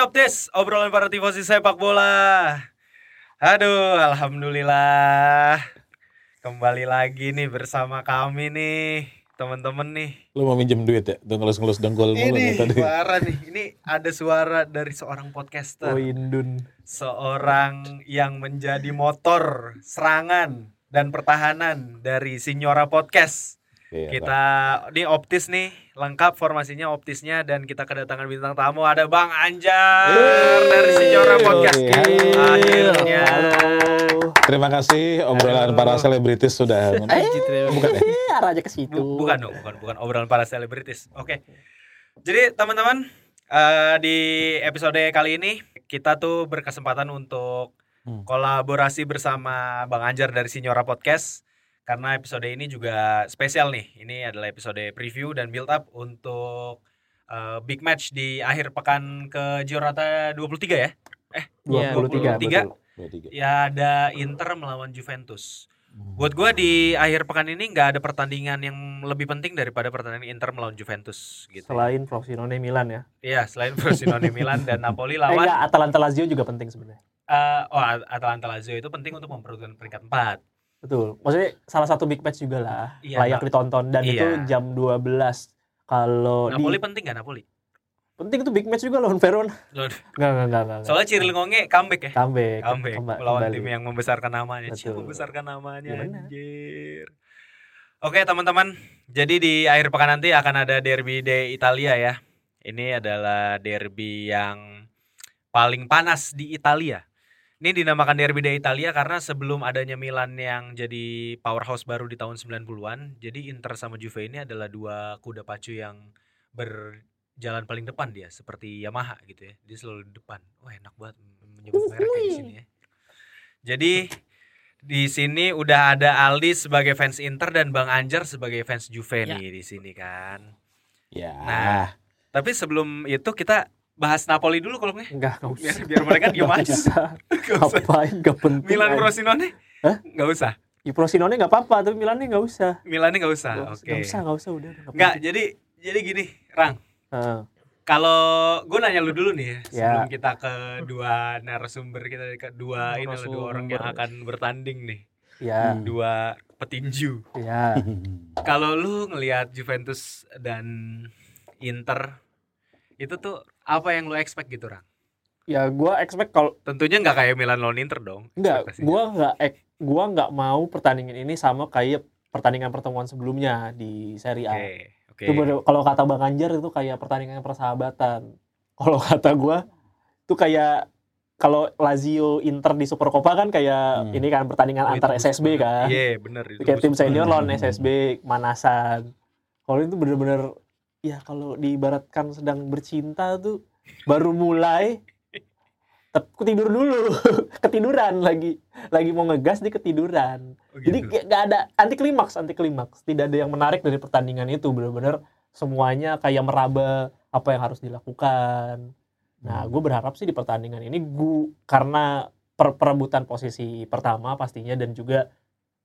Di Optis, obrolan para tifosi sepak bola. Aduh, alhamdulillah. Kembali lagi nih bersama kami nih, teman-teman nih. Lu mau minjem duit ya? Tuh ngelus-ngelus dengkul mulu nih Ini tadi. suara nih. Ini ada suara dari seorang podcaster. Oh Indun. Seorang yang menjadi motor serangan dan pertahanan dari Signora Podcast. Iya, Kita ini optis nih, lengkap formasinya optisnya dan kita kedatangan bintang tamu ada Bang Anjar dari Signora Podcast. Akhirnya. Halo. Terima kasih obrolan Halo. para selebritis sudah. Bukan ya? Eh, arah aja ke situ. Bu- bukan dong, bukan bukan obrolan para selebritis. Oke. Jadi teman-teman eh, di episode kali ini kita tuh berkesempatan untuk Hmm. kolaborasi bersama Bang Anjar dari Signora Podcast karena episode ini juga spesial nih. Ini adalah episode preview dan build up untuk eh, big match di akhir pekan ke Giornata 23 ya. Eh, Iya, 23. 23. Ya ada Inter melawan Juventus. Hmm. Buat gua di akhir pekan ini nggak ada pertandingan yang lebih penting daripada pertandingan Inter melawan Juventus gitu. Selain Frosinone Milan ya. Iya, selain Frosinone Milan dan Napoli Eh, lawan enggak, Atalanta Lazio juga penting sebenarnya. eh, oh Atalanta Lazio itu penting untuk memperebutkan peringkat 4. Betul. Maksudnya salah satu big match juga lah. Iya, layak ditonton dan Iya. itu jam 12. Kalau Napoli di penting gak Napoli? penting itu big match juga lawan Verona. Loh, Enggak, enggak, enggak, enggak. Soalnya Cyril Ngonge comeback ya. comeback. Comeback melawan kembali. tim yang membesarkan namanya. Betul. Membesarkan namanya Ya, benar. anjir. Oke, teman-teman. Jadi di akhir pekan nanti akan ada derby de Italia ya. Ini adalah derby yang paling panas di Italia. Ini dinamakan derby de Italia karena sebelum adanya Milan yang jadi powerhouse baru di tahun 90-an, jadi Inter sama Juve ini adalah dua kuda pacu yang berjalan paling depan dia, seperti Yamaha gitu ya. Dia selalu di depan. Wah, enak banget menyebut merek di sini ya. Jadi di sini udah ada Aldi sebagai fans Inter dan Bang Anjar sebagai fans Juve Ya. nih di sini kan. Ya. Nah, Tapi sebelum itu kita bahas Napoli dulu kalau nggak. Enggak, enggak Biar, usah. biar mereka Nggak aja. usah. Nggak usah. Ngapain? Enggak penting. Milan. Frosinone? Hah? Nggak usah. Ya, Frosinone enggak apa-apa, tapi Milannya enggak usah. Milannya nggak usah. Nggak Ah, Oke. Nggak usah, enggak usah udah. Nggak, jadi jadi gini, Rang. Heeh. Kalau gue nanya lu dulu nih ya, Ya. sebelum kita ke dua narasumber kita ke dua ini dua orang yang akan bertanding nih, Ya, Hmm. dua petinju. ya. Kalau lu ngelihat Juventus dan Inter itu tuh apa yang lu expect gitu, Rang? Ya gua expect kalau Tentunya nggak kayak Milan lawan Inter dong. Enggak, ekspektasinya. gua nggak ek- gua nggak mau pertandingan ini sama kayak pertandingan pertemuan sebelumnya di Serie A. Oke, oke. Itu bener- kalau kata Bang Anjar itu kayak pertandingan persahabatan. Kalau kata gua itu kayak kalau Lazio Inter di Supercopa kan kayak Hmm. ini kan pertandingan Oh, antar SSB banget. kan. Iya, bener itu. kayak tim senior lawan SSB manasan. Kalau itu bener-bener ya kalau diibaratkan sedang bercinta tuh baru mulai tidur dulu ketiduran lagi. Lagi mau ngegas di ketiduran. Oh, jadi gitu. kayak nggak ada anti klimaks anti klimaks tidak ada yang menarik dari pertandingan itu. Bener-bener semuanya kayak meraba apa yang harus dilakukan. Nah gue berharap sih di pertandingan ini gue karena per- perebutan posisi pertama pastinya dan juga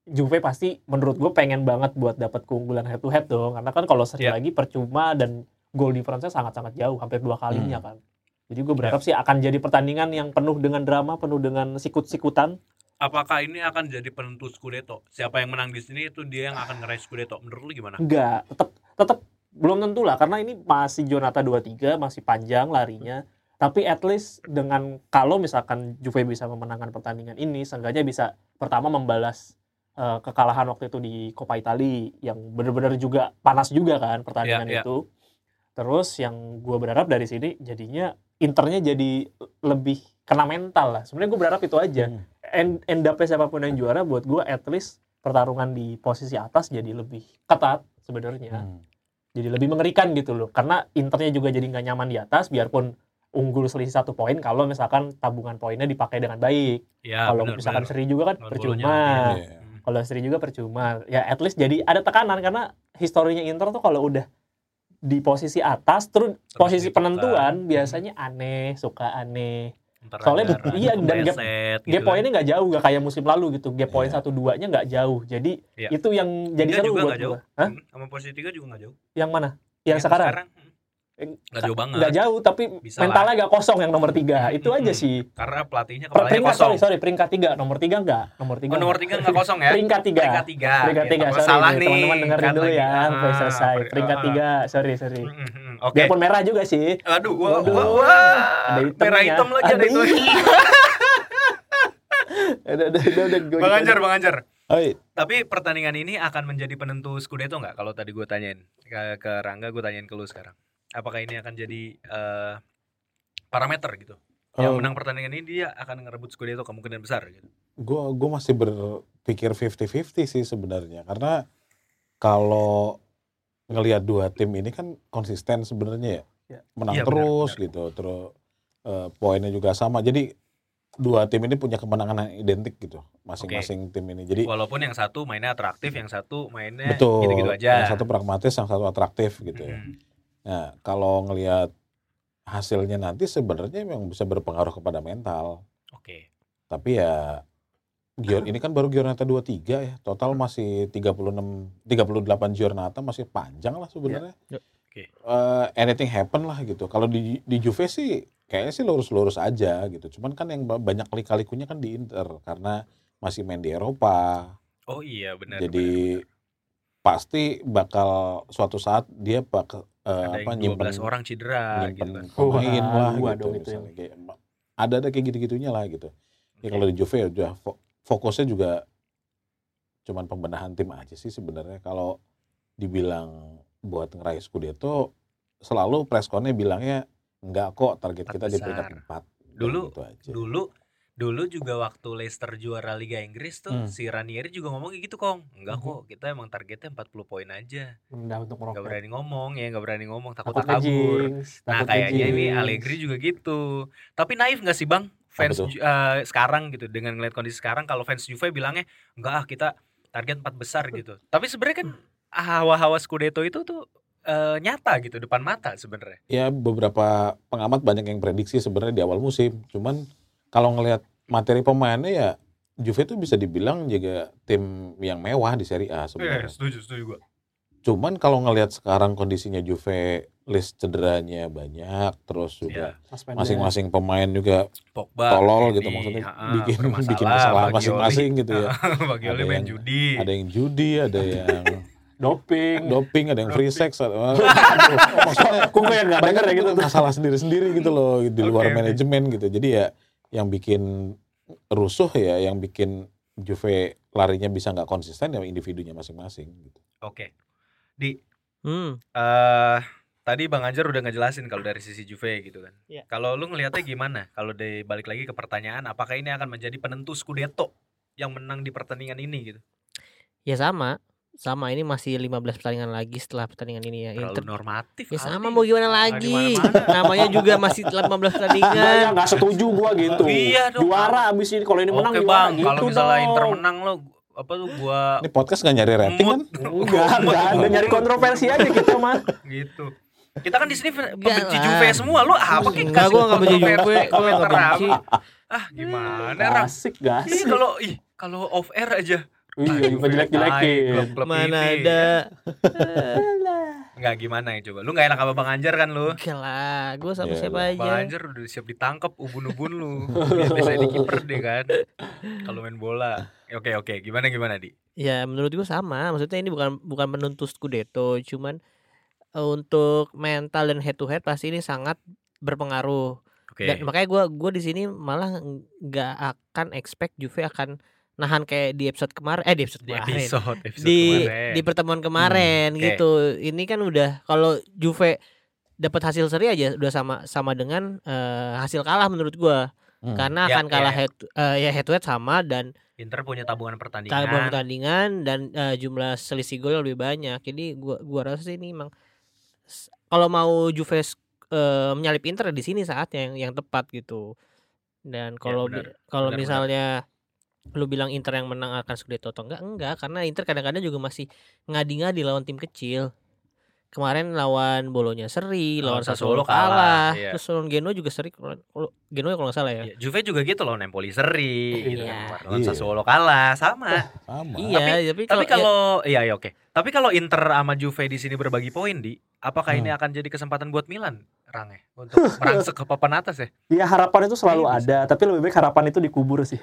Juve pasti menurut gue pengen banget buat dapat keunggulan head to head dong karena kan kalau seri Iya. lagi percuma dan goal difference-nya sangat-sangat jauh hampir dua kalinya kan Jadi gue berharap sih akan jadi pertandingan yang penuh dengan drama, penuh dengan sikut-sikutan. Apakah ini akan jadi penentu Scudetto? Siapa yang menang di sini itu dia yang akan ngeraih Scudetto. Menurut lu gimana? Enggak, tetap tetap belum tentu lah karena ini masih Jonata 23, masih panjang larinya. Tapi at least dengan kalau misalkan Juve bisa memenangkan pertandingan ini, seenggaknya bisa pertama membalas eh, kekalahan waktu itu di Coppa Italia yang benar-benar juga panas juga kan pertandingan Iya, iya. itu. Terus yang gue berharap dari sini jadinya Internya jadi lebih kena mental lah. Sebenarnya gue berharap itu aja. Hmm. End, end up-nya siapa pun yang juara buat gue at least pertarungan di posisi atas jadi lebih ketat sebenarnya Hmm. jadi lebih mengerikan gitu loh karena internya juga jadi nggak nyaman di atas biarpun unggul selisih satu poin kalau misalkan tabungan poinnya dipakai dengan baik Ya, kalau misalkan benar. seri juga kan percuma. Hmm. Kalau seri juga percuma ya at least jadi ada tekanan karena historinya Inter tuh kalau udah di posisi atas terus posisi ditekan. penentuan biasanya aneh suka aneh Soalnya iya, dan gap- meleset gap gitu kan. poinnya nggak jauh nggak kayak musim lalu gitu gap poin Iya. satu duanya nggak jauh jadi Iya. itu yang jadi Tiga seru juga buat jauh. Hah? Hmm, Sama posisi tiga juga nggak jauh. yang mana yang sekarang hmm. Nggak jauh banget. nggak jauh tapi Bisa mentalnya agak kosong yang nomor tiga itu aja Mm-mm. sih Karena pelatihnya kepalanya peringkat kosong. sorry sorry peringkat tiga nomor tiga enggak nomor tiga Oh, nomor tiga nggak kosong ya? peringkat tiga Peringkat tiga. peringkat tiga sorry salah nih, teman-teman dengerin dulu lagi. ya Ah, sampai selesai per- peringkat ah. tiga sorry sorry Hmm, hmm, hmm. Oke. biarpun merah juga sih Aduh, wah, Waduh. wah, wah. Ada hitamnya. Merah hitam lagi ada itu. udah udah udah, udah gua Bang Anjar, aja. Bang Anjar. Tapi pertandingan ini akan menjadi penentu Scudetto nggak? Kalau tadi gue tanyain ke, ke Rangga, gue tanyain ke lu sekarang. Apakah ini akan jadi eh, parameter gitu? Yang menang pertandingan ini dia akan ngerebut Scudetto kemungkinan besar gitu. gue gue masih berpikir 50-50 sih sebenarnya karena kalau ngelihat dua tim ini kan konsisten sebenarnya ya Ya. menang benar, terus benar. gitu terus eh, poinnya juga sama jadi dua tim ini punya kemenangan yang identik gitu masing-masing tim ini jadi Walaupun yang satu mainnya atraktif, yang satu mainnya betul gitu-gitu aja. yang satu pragmatis yang satu atraktif gitu ya Mm. Nah kalau ngelihat hasilnya nanti sebenarnya memang bisa berpengaruh kepada mental Oke. Tapi ya Gior ini kan baru Giornata 23 ya. Total masih 36 38 Giornata masih panjang lah sebenarnya. Ya. Oke. Eh, anything happen lah gitu. Kalau di di Juve sih kayaknya sih lurus-lurus aja gitu. Cuman kan yang ba- banyak lika-likunya kan di Inter karena masih main di Eropa. Oh iya benar. Jadi pasti bakal suatu saat dia bakal eh, ada apa yang 12 nyimpen orang cedera gitu nyimpen kan. pemain Wah, lah gitu dong itu misalnya kayak ada ada kayak gitu-gitunya lah gitu. Ya Oke. kalau di Juve ya udah fo- fokusnya juga cuman pembenahan tim aja sih sebenarnya. Kalau dibilang buat ngeraih Scudetto selalu preskonnya bilangnya enggak kok target kita di peringkat besar. 4. Dulu- gitu aja. Dulu dulu juga waktu Leicester juara Liga Inggris tuh Hmm. si Ranieri juga ngomong kayak gitu kong. Enggak Mhm. kok kita emang targetnya 40 poin aja. Rendah untuk nggak merokok berani ngomong ya nggak berani ngomong takut takut kabur nah takut kayaknya ini. Allegri juga gitu. Tapi naif nggak sih bang? Fans eh, sekarang gitu dengan ngeliat kondisi sekarang kalau fans Juve bilangnya enggak ah kita target empat besar gitu. Tapi sebenarnya kan hawa-hawa Scudetto itu tuh eh, nyata gitu depan mata sebenarnya. Ya beberapa pengamat banyak yang prediksi sebenarnya di awal musim. Cuman kalau ngelihat materi pemainnya ya Juve itu bisa dibilang juga tim yang mewah di Serie A sebenarnya. Eh, setuju setuju gua Cuman kalau ngelihat sekarang kondisinya Juve list cederanya banyak, terus juga ya Suspended. masing-masing pemain juga Pogba tolol ini, gitu maksudnya ha-ha, bikin bikin kesalahan masing-masing gitu ya. Bagioli Ada main yang- judi Ada yang judi, ada yang doping doping, ada yang free sex. ada- maksudnya kok kayak nggak denger ya gitu tuh masalah sendiri-sendiri gitu loh di luar oke. manajemen gitu. Jadi ya yang bikin rusuh ya, yang bikin Juve larinya bisa nggak konsisten ya individunya masing-masing gitu. oke di Hmm. eh tadi Bang Anjar udah ngejelasin kalau dari sisi Juve gitu kan. Iya. Kalau lu ngelihatnya gimana? Kalau balik lagi ke pertanyaan apakah ini akan menjadi penentu Scudetto yang menang di pertandingan ini gitu. Ya sama. Sama ini masih 15 pertandingan lagi setelah pertandingan ini ya. Terlalu Inter normatif. Ya sama mau gimana Nggak lagi? Namanya juga masih 15 Enggak, ya, pertandingan. nggak setuju gua gitu. Iya dong. Juara abis ini kalau ini menang Oke Bang, gitu kalau misalnya dong. Inter menang lo apa tuh gua Ini podcast nggak nyari rating kan? mood. Enggak, enggak nyari kontroversi aja kita mah. gitu. Kita kan di sini pembenci. Juve semua. Lu apa kayak Enggak, kasih gua nggak benci Juve, gua nggak benci. apa? Ah, gimana Ram? Asik, Ih, gasik. kalau ih kalau off air aja. Iya, Juve jelek-jelekin. tai, klub-klub Mana ada. Enggak gimana ya coba. Lu nggak enak sama Bang Anjar kan lu? Oke lah, gue sama Iya, siapa aja. Bang Anjar udah siap ditangkap ubun-ubun lu. Biasanya di kiper deh kan. Kalau main bola. Oke oke, gimana gimana di? Ya menurut gue sama. Maksudnya ini bukan bukan menuntut Scudetto, cuman eh, untuk mental dan head to head pasti ini sangat berpengaruh. Oke. Dan makanya gue gua di sini malah nggak akan expect Juve akan nahan kayak di episode kemarin. Eh di episode Di kemarin. episode episode di kemarin. di pertemuan kemarin oke. gitu. Ini kan udah kalau Juve dapat hasil seri aja udah sama sama dengan eh, hasil kalah menurut gua. Hmm. Karena Ya, akan kalah ya. head eh, ya head to head sama dan Inter punya tabungan pertandingan. kalah pertandingan dan eh, jumlah selisih gol lebih banyak. Jadi gua gua rasa sih ini emang kalau mau Juve eh, menyalip Inter di sini saatnya yang yang tepat gitu. Dan kalau benar. kalau Benar, misalnya lu bilang Inter yang menang akan Scudetto atau enggak enggak karena Inter kadang-kadang juga masih ngadi-ngadi lawan tim kecil. Kemarin lawan Bolonya seri, Lawan lawan Sassuolo Sassuolo kalah, kalah, iya. terus lawan Genoa juga seri. Kalau Genoa kalau nggak salah ya. Ya, Juve juga gitu loh, Empoli seri gitu kan. Iya. kemarin. Lawan Iya. Sassuolo kalah, sama. Sama. Iya, tapi, Tapi ya- kalau iya ya oke. Tapi kalau Inter sama Juve di sini berbagi poin di, apakah ini Hmm. akan jadi kesempatan buat Milan, Range, untuk merangsek ke papan atas ya? Ya harapan itu selalu Iya, ada, tapi lebih baik harapan itu dikubur sih.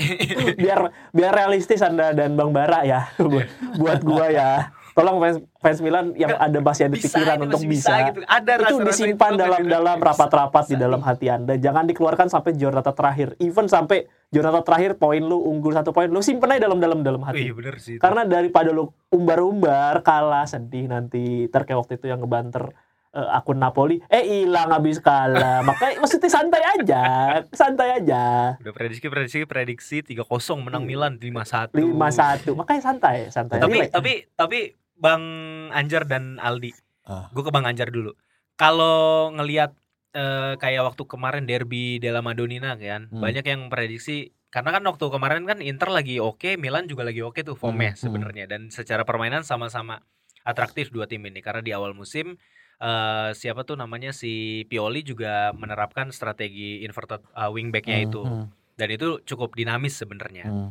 biar biar realistis Anda dan Bang Bara ya. buat, buat gua ya. Tolong fans fans Milan yang ada masih ada pikiran ini untuk masih bisa. gitu. Ada itu rasa-rasa disimpan itu dalam dalam Bisa, rapat-rapat di bisa. dalam hati Anda. Jangan dikeluarkan sampai jornata terakhir. Even sampai jornata terakhir poin lu unggul satu poin lu simpen aja dalam dalam hati. bener sih. itu. Karena daripada lu umbar-umbar kalah sedih nanti kayak waktu itu yang ngebanter eh, akun Napoli eh hilang habis kalah makanya maksudnya santai aja santai aja udah prediksi prediksi prediksi 3-0 menang Hmm. Milan 5-1. lima satu makanya santai santai Tapi Relax. tapi tapi Bang Anjar dan Aldi. Ah. Gue ke Bang Anjar dulu. Kalau ngelihat eh, kayak waktu kemarin derby della Madonnina kan, Hmm. banyak yang prediksi karena kan waktu kemarin kan Inter lagi oke, Milan juga lagi oke tuh formnya Hmm, hmm. sebenarnya dan secara permainan sama-sama atraktif dua tim ini karena di awal musim eh, siapa tuh namanya si Pioli juga menerapkan strategi inverted uh, wingbacknya Hmm, itu hmm, dan itu cukup dinamis sebenarnya. hmm.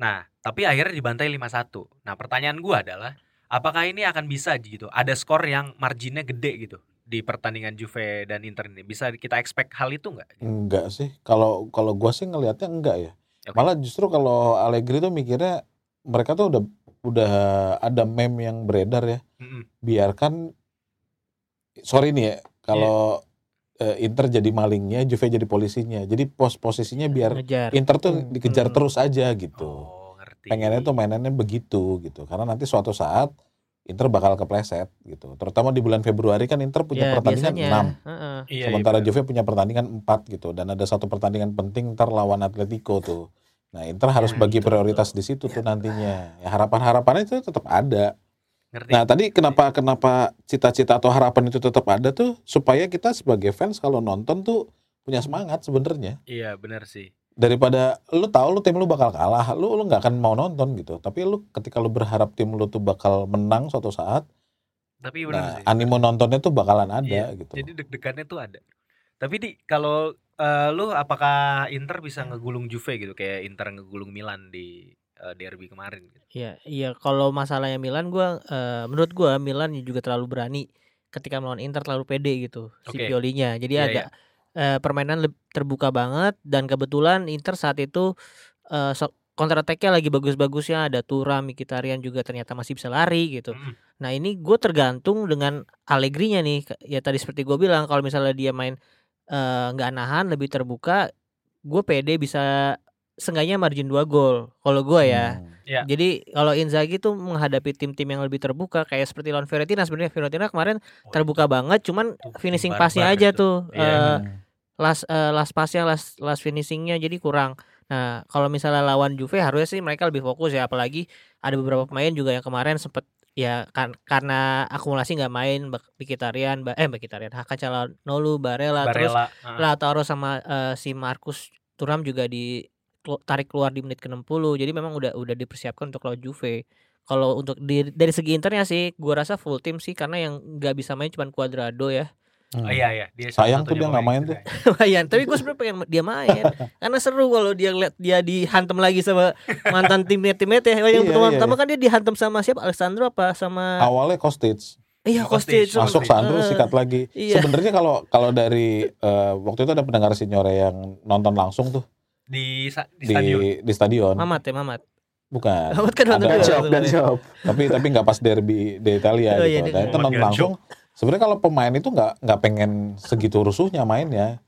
Nah, tapi akhirnya dibantai 5-1. Nah, pertanyaan gua adalah apakah ini akan bisa gitu? Ada skor yang marginnya gede gitu di pertandingan Juve dan Inter ini. Bisa kita expect hal itu nggak? Enggak sih. Kalau kalau gua sih ngelihatnya enggak ya. Oke. Malah justru kalau Allegri tuh mikirnya mereka tuh udah udah ada meme yang beredar ya. Mm-mm. Biarkan sorry nih ya kalau eh, Inter jadi malingnya, Juve jadi polisinya. Jadi pos posisinya biar ngejar. Inter tuh Hmm, dikejar hmm. terus aja gitu. Oh, ngerti. Pengennya tuh mainannya begitu gitu. Karena nanti suatu saat Inter bakal kepleset gitu. Terutama di bulan Februari kan Inter punya ya pertandingan biasanya. 6. Heeh. Iya, Sementara iya, Juve punya pertandingan 4 gitu dan ada satu pertandingan penting ntar lawan Atletico tuh. Nah, Inter harus Ya, bagi betul, prioritas betul. di situ tuh nantinya. Ya harapan-harapannya itu tetap ada. Ngerti. Nah, tadi kenapa kenapa cita-cita atau harapan itu tetap ada tuh supaya kita sebagai fans kalau nonton tuh punya semangat sebenarnya. Iya, benar sih. Daripada lu tahu lu tim lu bakal kalah, lu lu nggak akan mau nonton gitu. Tapi lu ketika lu berharap tim lu tuh bakal menang suatu saat, Tapi benar nah sih. animo nontonnya tuh bakalan ada Iya, gitu. Jadi deg-degannya tuh ada. Tapi di kalau eh, lu apakah Inter bisa ngegulung Juve gitu kayak Inter ngegulung Milan di eh, derby kemarin gitu. Iya, iya kalau masalahnya Milan gua eh, menurut gua Milan juga terlalu berani ketika melawan Inter terlalu pede gitu si Oke. Piolinya. Jadi Iya, ada eh, permainan leb- terbuka banget dan kebetulan Inter saat itu eh so- counter attack-nya lagi bagus-bagusnya ada Turam, Mkhitaryan juga ternyata masih bisa lari gitu. Mm. Nah, ini gue tergantung dengan Allegri-nya nih. Ya tadi seperti gue bilang kalau misalnya dia main eh, nggak nahan lebih terbuka, gue pede bisa seenggaknya margin 2 gol. Kalau gue ya. Hmm. Ya. Jadi kalau Inzaghi tuh menghadapi tim-tim yang lebih terbuka kayak seperti lawan Fiorentina sebenarnya Fiorentina kemarin Oh, terbuka banget cuman Tuh, finishing passnya aja itu. tuh Iya, eh, Hmm. last eh, last passnya last last finishingnya jadi kurang. Nah kalau misalnya lawan Juve harusnya sih mereka lebih fokus ya apalagi ada beberapa pemain juga yang kemarin sempet ya kan karena akumulasi nggak main ba- eh Mkhitaryan Hakan Calhanoglu Barella, terus Barella. ah. Lautaro sama eh, si Marcus Thuram juga di tarik keluar di menit ke-60. Jadi memang udah udah dipersiapkan untuk lawan Juve. Kalau untuk di, dari segi internya sih gua rasa full tim sih karena yang nggak bisa main cuma Cuadrado ya. Hmm. Oh, iya iya, dia Sayang tuh dia nggak pemain main tuh. cedera. Lumayan, tapi gue sebenarnya pengen dia main. karena seru kalau dia lihat dia dihantam lagi sama mantan timnya timnya ya. Yang Iya, pertama iya, pertama iya. kan dia dihantam sama siapa? Alessandro apa sama Awalnya Kostic. Iya Iya, Kostic. Kostic. masuk Sandro Eh, sikat lagi. Iya. Sebenarnya kalau kalau dari eh, waktu itu ada pendengar sinyore yang nonton langsung tuh di sa- di di stadion. di stadion. Mamat ya, Mamat. Bukan. Mamat kan nonton. Job dan job. tapi tapi nggak pas derby di Italia Oh, gitu. iya, Nah, iya. itu nonton Mamat langsung. Sebenarnya kalau pemain itu nggak nggak pengen segitu rusuhnya mainnya.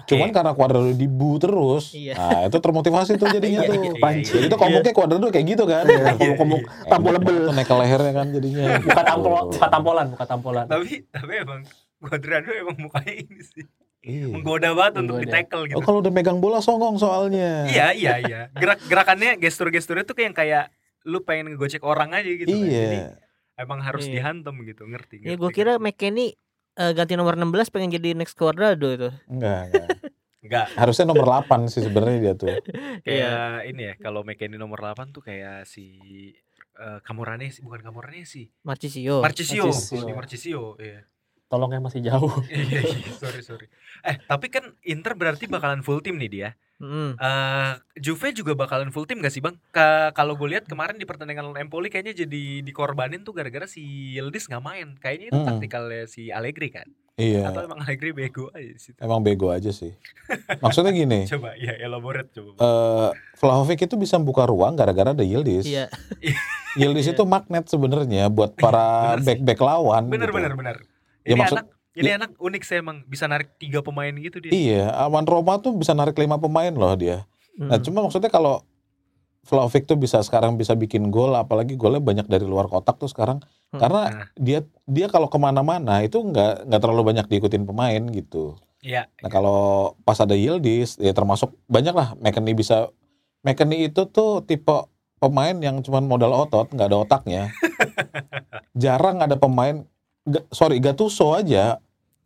Cuman karena Cuadrado dibu terus, Iya. nah itu termotivasi tuh jadinya Iya, tuh. iya, iya, Jadi itu komuknya Cuadrado kayak gitu kan. Komuk-komuk tampol lebel. Tuh naik ke lehernya kan jadinya. Buka tampol, buka tampolan, buka tampolan. Tapi tapi emang Cuadrado emang mukanya ini sih Iya. menggoda banget untuk Menggoda. di tackle gitu. Oh kalau udah megang bola songong soalnya. Iya iya iya. Gerak gerakannya gestur-gesturnya tuh kayak yang kayak lu pengen ngegocek orang aja gitu. kan. Jadi Iya. emang harus Iya. dihantam gitu, ngerti? Ya ngerti, gue kira ngerti. McKennie eh, ganti nomor 16 pengen jadi next Cuadrado itu. Enggak, enggak. enggak Harusnya nomor 8 sih sebenarnya dia tuh. kayak ini ya kalau McKennie nomor 8 tuh kayak si eh, Camoranesi bukan Camoranesi. Marcisio. Marcisio, Marchisio. di Marcisio, iya. Tolongnya masih jauh. Iya, iya, sorry sorry. Eh tapi kan Inter berarti bakalan full tim nih dia. Mm. Eh Juve juga bakalan full tim gak sih bang? Ka- Kalau gue lihat kemarin di pertandingan lawan Empoli kayaknya jadi dikorbanin tuh gara-gara si Yildiz nggak main. Kayaknya itu Mm. taktikalnya si Allegri kan? Iya. Atau emang Allegri bego aja situ? Emang bego aja sih. Maksudnya gini, Coba ya elaborate coba. Eh Vlahovic itu bisa buka ruang gara-gara ada Yildiz. Iya. Yildiz itu magnet sebenarnya buat para sih. back-back lawan. bener gitu. bener bener. Ya, Ini maksud- anak ini anak unik sih emang bisa narik tiga pemain gitu dia. Iya, Awan Roma tuh bisa narik lima pemain loh dia. Nah, Mm. cuma maksudnya kalau Vlahovic tuh bisa sekarang bisa bikin gol, apalagi golnya banyak dari luar kotak tuh sekarang. Hmm. Karena Nah. dia dia kalau ke mana-mana itu nggak nggak terlalu banyak diikutin pemain gitu. Iya. Nah kalau pas ada Yildiz, ya termasuk banyak lah McKennie bisa. McKennie itu tuh tipe pemain yang cuman modal otot, nggak ada otaknya. Jarang ada pemain, sorry Gattuso aja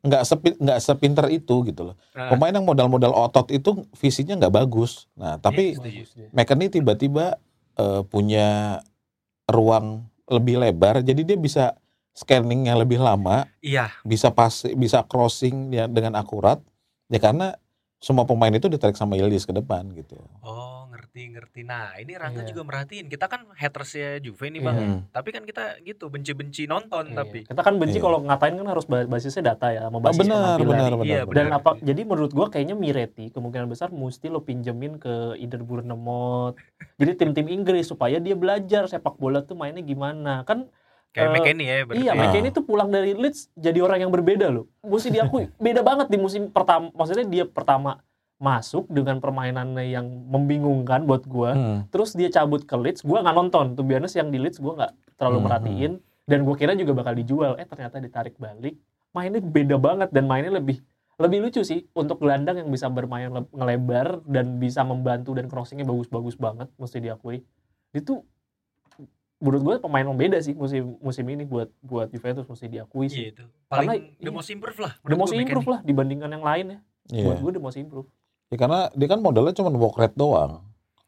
nggak sepi, nggak sepinter itu gitu loh. Nah, Pemain yang modal-modal otot itu visinya nggak bagus. Nah tapi setuju. McKennie tiba-tiba eh, punya ruang lebih lebar, jadi dia bisa scanning yang lebih lama Iya, bisa pas bisa crossing ya dengan akurat ya karena semua pemain itu ditarik sama Yildiz ke depan gitu. oh ngerti ngerti. Nah ini Rangga Iya. juga merhatiin. Kita kan hatersnya Juve nih bang. Iya. Hmm. Tapi kan kita gitu benci-benci nonton Iya. tapi. Kita kan benci Iya. kalau ngatain kan harus ba- basisnya data ya, sama Ah, basis benar, penampilan. benar, benar. Iya, benar. Dan benar. apa? Jadi menurut gua kayaknya Miretti kemungkinan besar mesti lo pinjemin ke either Bournemouth. jadi tim-tim Inggris supaya dia belajar sepak bola tuh mainnya gimana. Kan Kayak Eh, McKennie ya berarti. iya, Ah. McKennie tuh pulang dari Leeds jadi orang yang berbeda loh. Mesti diakui beda banget di musim pertama. Maksudnya dia pertama masuk dengan permainannya yang membingungkan buat gua. Hmm. Terus dia cabut ke Leeds, gua nggak nonton. Tuh biasanya yang di Leeds gua nggak terlalu Hmm, merhatiin. Dan gua kira juga bakal dijual. Eh ternyata ditarik balik. Mainnya beda banget dan mainnya lebih lebih lucu sih untuk gelandang yang bisa bermain le- ngelebar dan bisa membantu dan crossingnya bagus-bagus banget mesti diakui. Itu menurut gue pemain yang beda sih musim musim ini buat buat Juventus mesti diakui Iya sih. itu. Paling Karena- the iya. most improve lah. The most improve lah dibandingkan yang lain ya. Iya. Buat gue the most improve. Ya, karena dia kan modalnya cuma walk rate doang.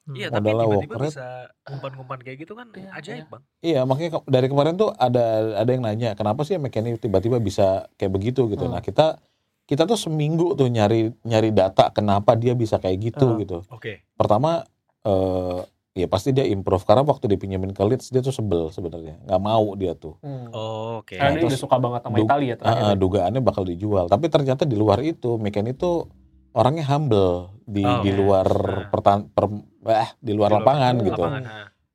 Hmm. Iya tapi Modalnya tiba-tiba bisa umpan-umpan kayak gitu kan Iya, ajaib iya. bang. Iya, makanya dari kemarin tuh ada ada yang nanya, kenapa sih McKennie tiba-tiba bisa kayak begitu gitu. Hmm. Nah, kita kita tuh seminggu tuh nyari nyari data kenapa dia bisa kayak gitu Hmm. gitu. Oke. Pertama eh ya pasti dia improve karena waktu dipinjemin ke Leeds dia tuh sebel sebenarnya. nggak mau dia tuh. Oh, Oke. Karena dia terus udah suka banget sama du- Italia. Ah, ah, dugaannya bakal dijual. Tapi ternyata di luar itu McKennie tuh orangnya humble di Oh, di iya. luar Nah. pertan per, eh, di luar Di lapangan luar gitu. Lapangan.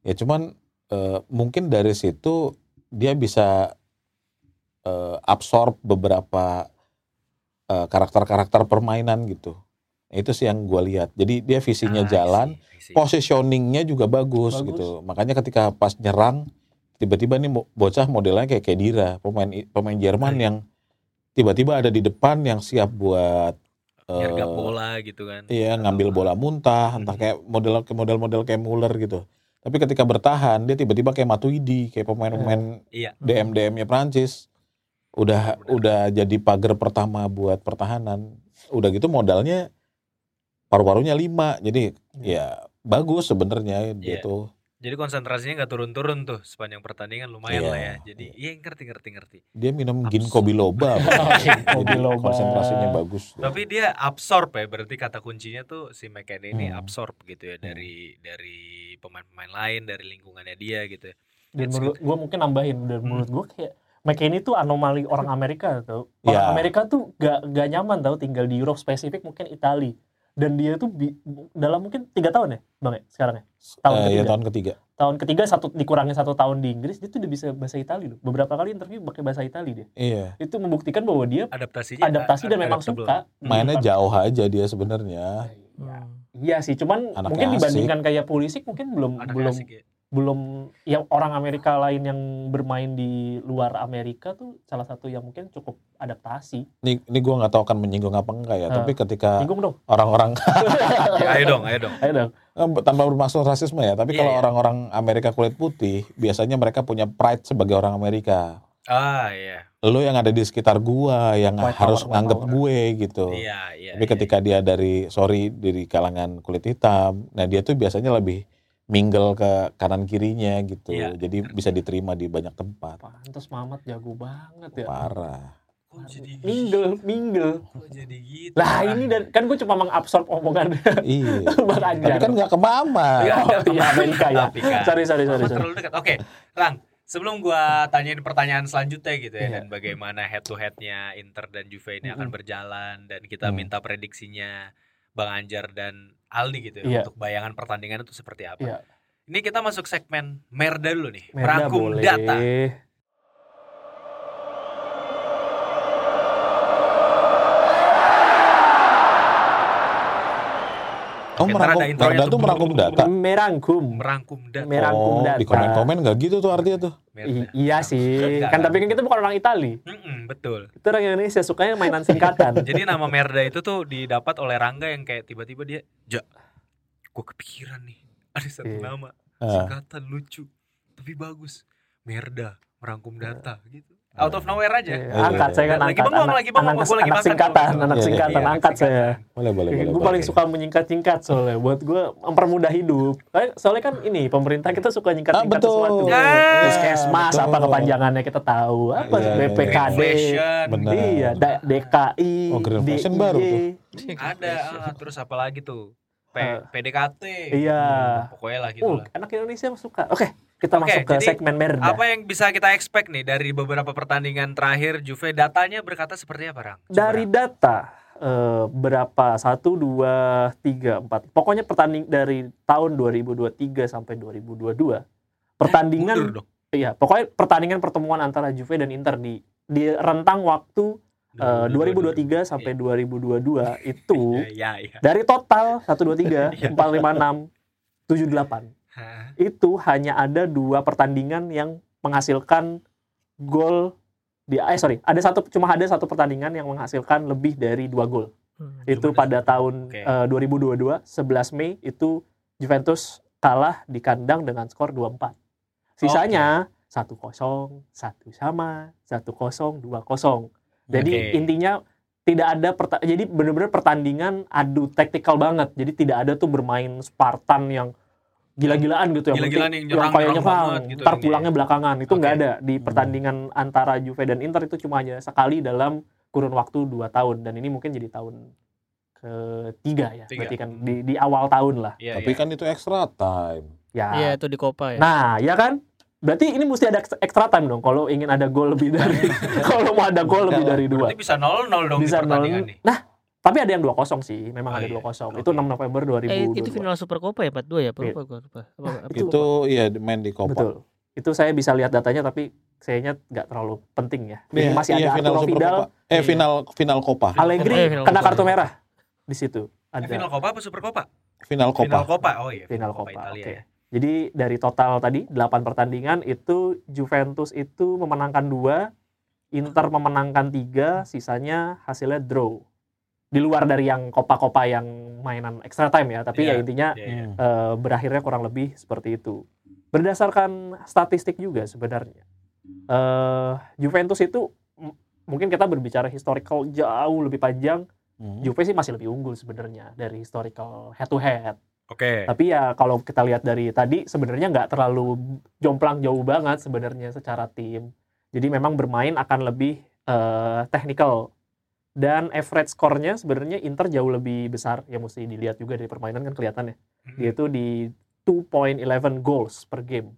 Ya cuman eh, mungkin dari situ dia bisa eh, absorb beberapa eh, karakter-karakter permainan gitu. Itu sih yang gue lihat. Jadi dia visinya Ah, jalan, see, I see. positioningnya juga bagus, Bagus. gitu. Makanya ketika pas nyerang, tiba-tiba nih bocah modelnya kayak Kedira, pemain pemain Jerman Iya. yang tiba-tiba ada di depan yang siap buat eh, Nyergap bola gitu kan. Iya ngambil bola muntah, entah kayak model model-model kayak Muller gitu. Tapi ketika bertahan dia tiba-tiba kayak Matuidi, kayak pemain-pemain Iya. DM DM-nya Prancis. Udah Benar. udah jadi pagar pertama buat pertahanan. Udah gitu modalnya paru-parunya lima. Jadi ya bagus sebenarnya dia Iya. tuh. Jadi konsentrasinya nggak turun-turun tuh sepanjang pertandingan lumayan Iya. lah ya. Jadi iya ngerti ngerti ngerti. Dia minum Absurd. ginkgo biloba. Ginkgo biloba. konsentrasinya bagus. Tapi dia absorb ya, berarti kata kuncinya tuh si McKennie ini Hmm. absorb gitu ya dari dari pemain-pemain lain, dari lingkungannya dia gitu. ya. Dan It's menurut gue mungkin nambahin dan Hmm. menurut gue kayak McKennie tuh anomali orang Amerika tau. Orang Ya. Amerika tuh gak, gak nyaman tau tinggal di Eropa spesifik mungkin Itali. Dan dia tuh bi- dalam mungkin tiga tahun ya, bang ya sekarang ya. Tahun Eh, ya ketiga. tahun ketiga. Tahun ketiga satu dikurangin satu tahun di Inggris, dia tuh udah bisa bahasa Itali loh. Beberapa kali interview pakai bahasa Itali dia. Iya. Itu membuktikan bahwa dia Adaptasinya adaptasi dan memang adaptable. suka. Mainnya jauh aja dia sebenarnya. Iya. Hmm. Iya sih, cuman Anaknya mungkin asik. dibandingkan kayak Pulisic mungkin belum Anaknya belum asik ya. Belum yang orang Amerika lain yang bermain di luar Amerika tuh salah satu yang mungkin cukup adaptasi. Ini ini gua nggak tahu akan menyinggung apa enggak ya, Eh. tapi ketika Bingung dong. orang-orang Ya, ayo dong, ayo dong. Ayo dong. Tanpa bermaksud rasisme ya, tapi Iya, kalau iya. orang-orang Amerika kulit putih, biasanya mereka punya pride sebagai orang Amerika. Ah, iya. Lo yang ada di sekitar gua yang White harus power, nganggep power. gue gitu. Iya, iya. Tapi iya. ketika dia dari sorry dari kalangan kulit hitam, nah dia tuh biasanya lebih mingle ke kanan kirinya gitu. Iya. Jadi bisa diterima di banyak tempat. Pantes Mamat jago banget ya. Parah. Kok jadi Mingle, mingle. Kok jadi gitu? Lah ini dan kan gue cuma mengabsorb omongan iya. Bang Tapi kan nggak ke mama. Iya. Oh iya Amerika ya. Kan. Sorry sorry sorry. Sorry. terlalu dekat. Oke, Lang. Sebelum gua tanyain pertanyaan selanjutnya gitu ya Iya. dan bagaimana head to headnya Inter dan Juve ini akan Mm-mm. berjalan dan kita Hmm. minta prediksinya Bang Anjar dan Aldi gitu ya Iya. untuk bayangan pertandingan itu seperti apa. Iya. Ini kita masuk segmen Merda dulu nih, Merda merangkum boleh. data. Oh Oke, ada merangkum, Merda tuh. merangkum data. Merangkum. Merangkum data. Merangkum oh, data. di komen-komen nggak gitu tuh artinya tuh. I- iya sih. Kan tapi kan kita bukan orang Itali. Mm-mm, betul. Kita orang Indonesia sukanya mainan singkatan. Jadi nama Merda itu tuh didapat oleh Rangga yang kayak tiba-tiba dia, "Ja, gua kepikiran nih. Ada satu Iya. nama Ah. singkatan lucu tapi bagus. Merda, merangkum data gitu. Out of nowhere aja. Iya, angkat saya kan Lagi angkat. bengong, anak, lagi bengong, anak, gua lagi anak makan singkatan, anak Iya, singkatan, Iya, angkat saya. singkatan. Boleh, boleh, boleh. gue paling suka menyingkat-singkat soalnya buat gue mempermudah hidup. Soalnya kan ini pemerintah kita suka nyingkat-nyingkat Ah, sesuatu. Ya, Puskesmas betul. apa kepanjangannya kita tahu. Apa BPKD. Iya, DKI, Oh, baru tuh. Ada, ah, terus apa lagi tuh? P, Eh, PDKT. Iya. Hmm, pokoknya lah gitu Uh, lah. anak Indonesia suka. Oke, kita Oke, masuk ke jadi segmen merda. Apa yang bisa kita expect nih dari beberapa pertandingan terakhir Juve datanya berkata seperti apa, Rang? Coba, Dari Rang. data eh, berapa? Satu, dua, tiga, empat. Pokoknya pertanding dari tahun 2023 sampai 2022. Pertandingan dong. Iya, pokoknya pertandingan pertemuan antara Juve dan Inter di di rentang waktu eh, 2023 sampai 2022 itu Ya, ya, dari total 1 2 3 Iya. 4 5 6 7 8 Hah? itu hanya ada dua pertandingan yang menghasilkan gol di eh sorry, ada satu cuma ada satu pertandingan yang menghasilkan lebih dari dua gol. Hmm. Itu pada ada- tahun Oke. eh, 2022 11 Mei itu Juventus kalah di kandang dengan skor 2-4. Sisanya 1-0, satu sama, 1-0, 2-0. Jadi Oke. intinya tidak ada jadi benar-benar pertandingan adu taktikal banget. Jadi tidak ada tuh bermain Spartan yang gila-gilaan gitu ya. Gila-gilaan yang nyerang- kayak nyerang nyerang, banget gitu ntar ini. pulangnya belakangan. Itu nggak ada di Hmm. pertandingan antara Juve dan Inter itu cuma hanya sekali dalam kurun waktu 2 tahun dan ini mungkin jadi tahun ketiga ya. Tiga. Berarti kan di, di awal tahun lah. Iya, Tapi iya. kan itu extra time. Ya. Iya itu di Copa ya. Nah, ya kan? Berarti ini mesti ada extra time dong kalau ingin ada gol lebih dari kalau mau ada gol lebih dari dua. Berarti bisa 0-0 dong Bisa di pertandingan nol. nih. Nah, tapi ada yang 2-0 sih. Memang Oh, ada iya. 2-0. Oke. Itu 6 November 2022. eh itu final Super Copa ya 42 ya? Iya. lupa gua lupa. Apa, apa- Itu- Itu iya main di Copa. Betul. Itu saya bisa lihat datanya tapi kayaknya nggak terlalu penting ya. Ini Iya, masih iya, ada final Arturo Super Vidal, Copa. Eh Iya. final final Copa. Allegri Eh, final kena Copa. kartu merah di situ. Eh, Ada Final Copa apa Super Copa? Final Final Copa. Copa. Oh iya, final Copa. Italia Oke. Jadi dari total tadi 8 pertandingan itu Juventus itu memenangkan 2, Inter memenangkan 3, sisanya hasilnya draw. Di luar dari yang Copa-Copa yang mainan extra time ya, tapi Iya, ya intinya Iya, iya. Hmm. eh, berakhirnya kurang lebih seperti itu. Berdasarkan statistik juga sebenarnya, eh, Juventus itu mungkin kita berbicara historical jauh lebih panjang, Hmm. Juve sih masih lebih unggul sebenarnya dari historical head to head. Oke. Tapi ya kalau kita lihat dari tadi sebenarnya nggak terlalu jomplang jauh banget sebenarnya secara tim. Jadi memang bermain akan lebih eh, technical dan average skornya sebenarnya Inter jauh lebih besar ya mesti dilihat juga dari permainan kan kelihatan ya. Hmm. Dia itu di 2.11 goals per game.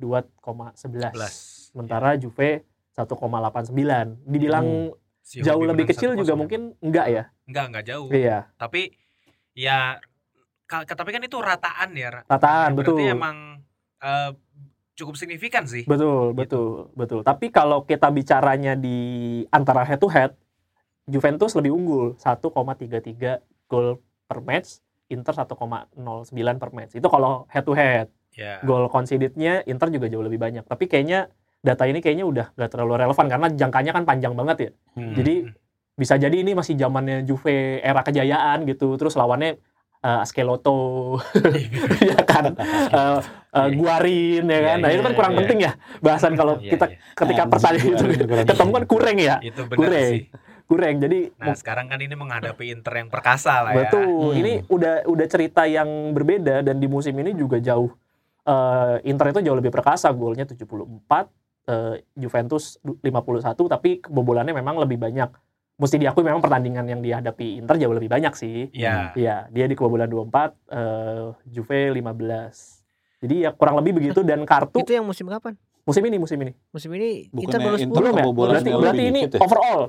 2,11. 11. Sementara Juve 1,89. Dibilang Si jauh lebih kecil juga 1-0. mungkin enggak ya? enggak enggak jauh. Iya, Tapi ya tapi kan itu rataan ya. Ra. rataan Berarti betul. emang eh, cukup signifikan sih. Betul, Gitu. betul, betul. Tapi kalau kita bicaranya di antara head to head, Juventus lebih unggul 1,33 gol per match, Inter 1,09 per match. Itu kalau head to head. Ya. Gol conceded-nya Inter juga jauh lebih banyak. Tapi kayaknya data ini kayaknya udah gak terlalu relevan karena jangkanya kan panjang banget ya. Hmm. Jadi bisa jadi ini masih zamannya Juve era kejayaan gitu. Terus lawannya eh, Askeloto, ya kan, Eh, eh, Guarin ya kan. Iya, Nah itu kan iya, kurang iya. penting ya bahasan kalau kita ketika Anjing, pertandingan itu kurang ketemu kan kurang ya, itu Kurang. sih. kurang. Jadi Nah, sekarang kan ini menghadapi Inter yang perkasa lah ya. betul. Hmm. Ini udah udah cerita yang berbeda dan di musim ini juga jauh. eh, Inter itu jauh lebih perkasa, golnya 74, eh, Juventus 51, tapi kebobolannya memang lebih banyak. Mesti diakui memang pertandingan yang dihadapi Inter jauh lebih banyak sih. Iya. Iya, dia di kebobolan 24, eh, Juve 15. Jadi ya kurang lebih begitu dan kartu Itu yang musim kapan? musim ini musim ini. Musim ini Bukannya Inter baru Inter 10. Belum ya? Berarti berarti ini dikit ya? overall.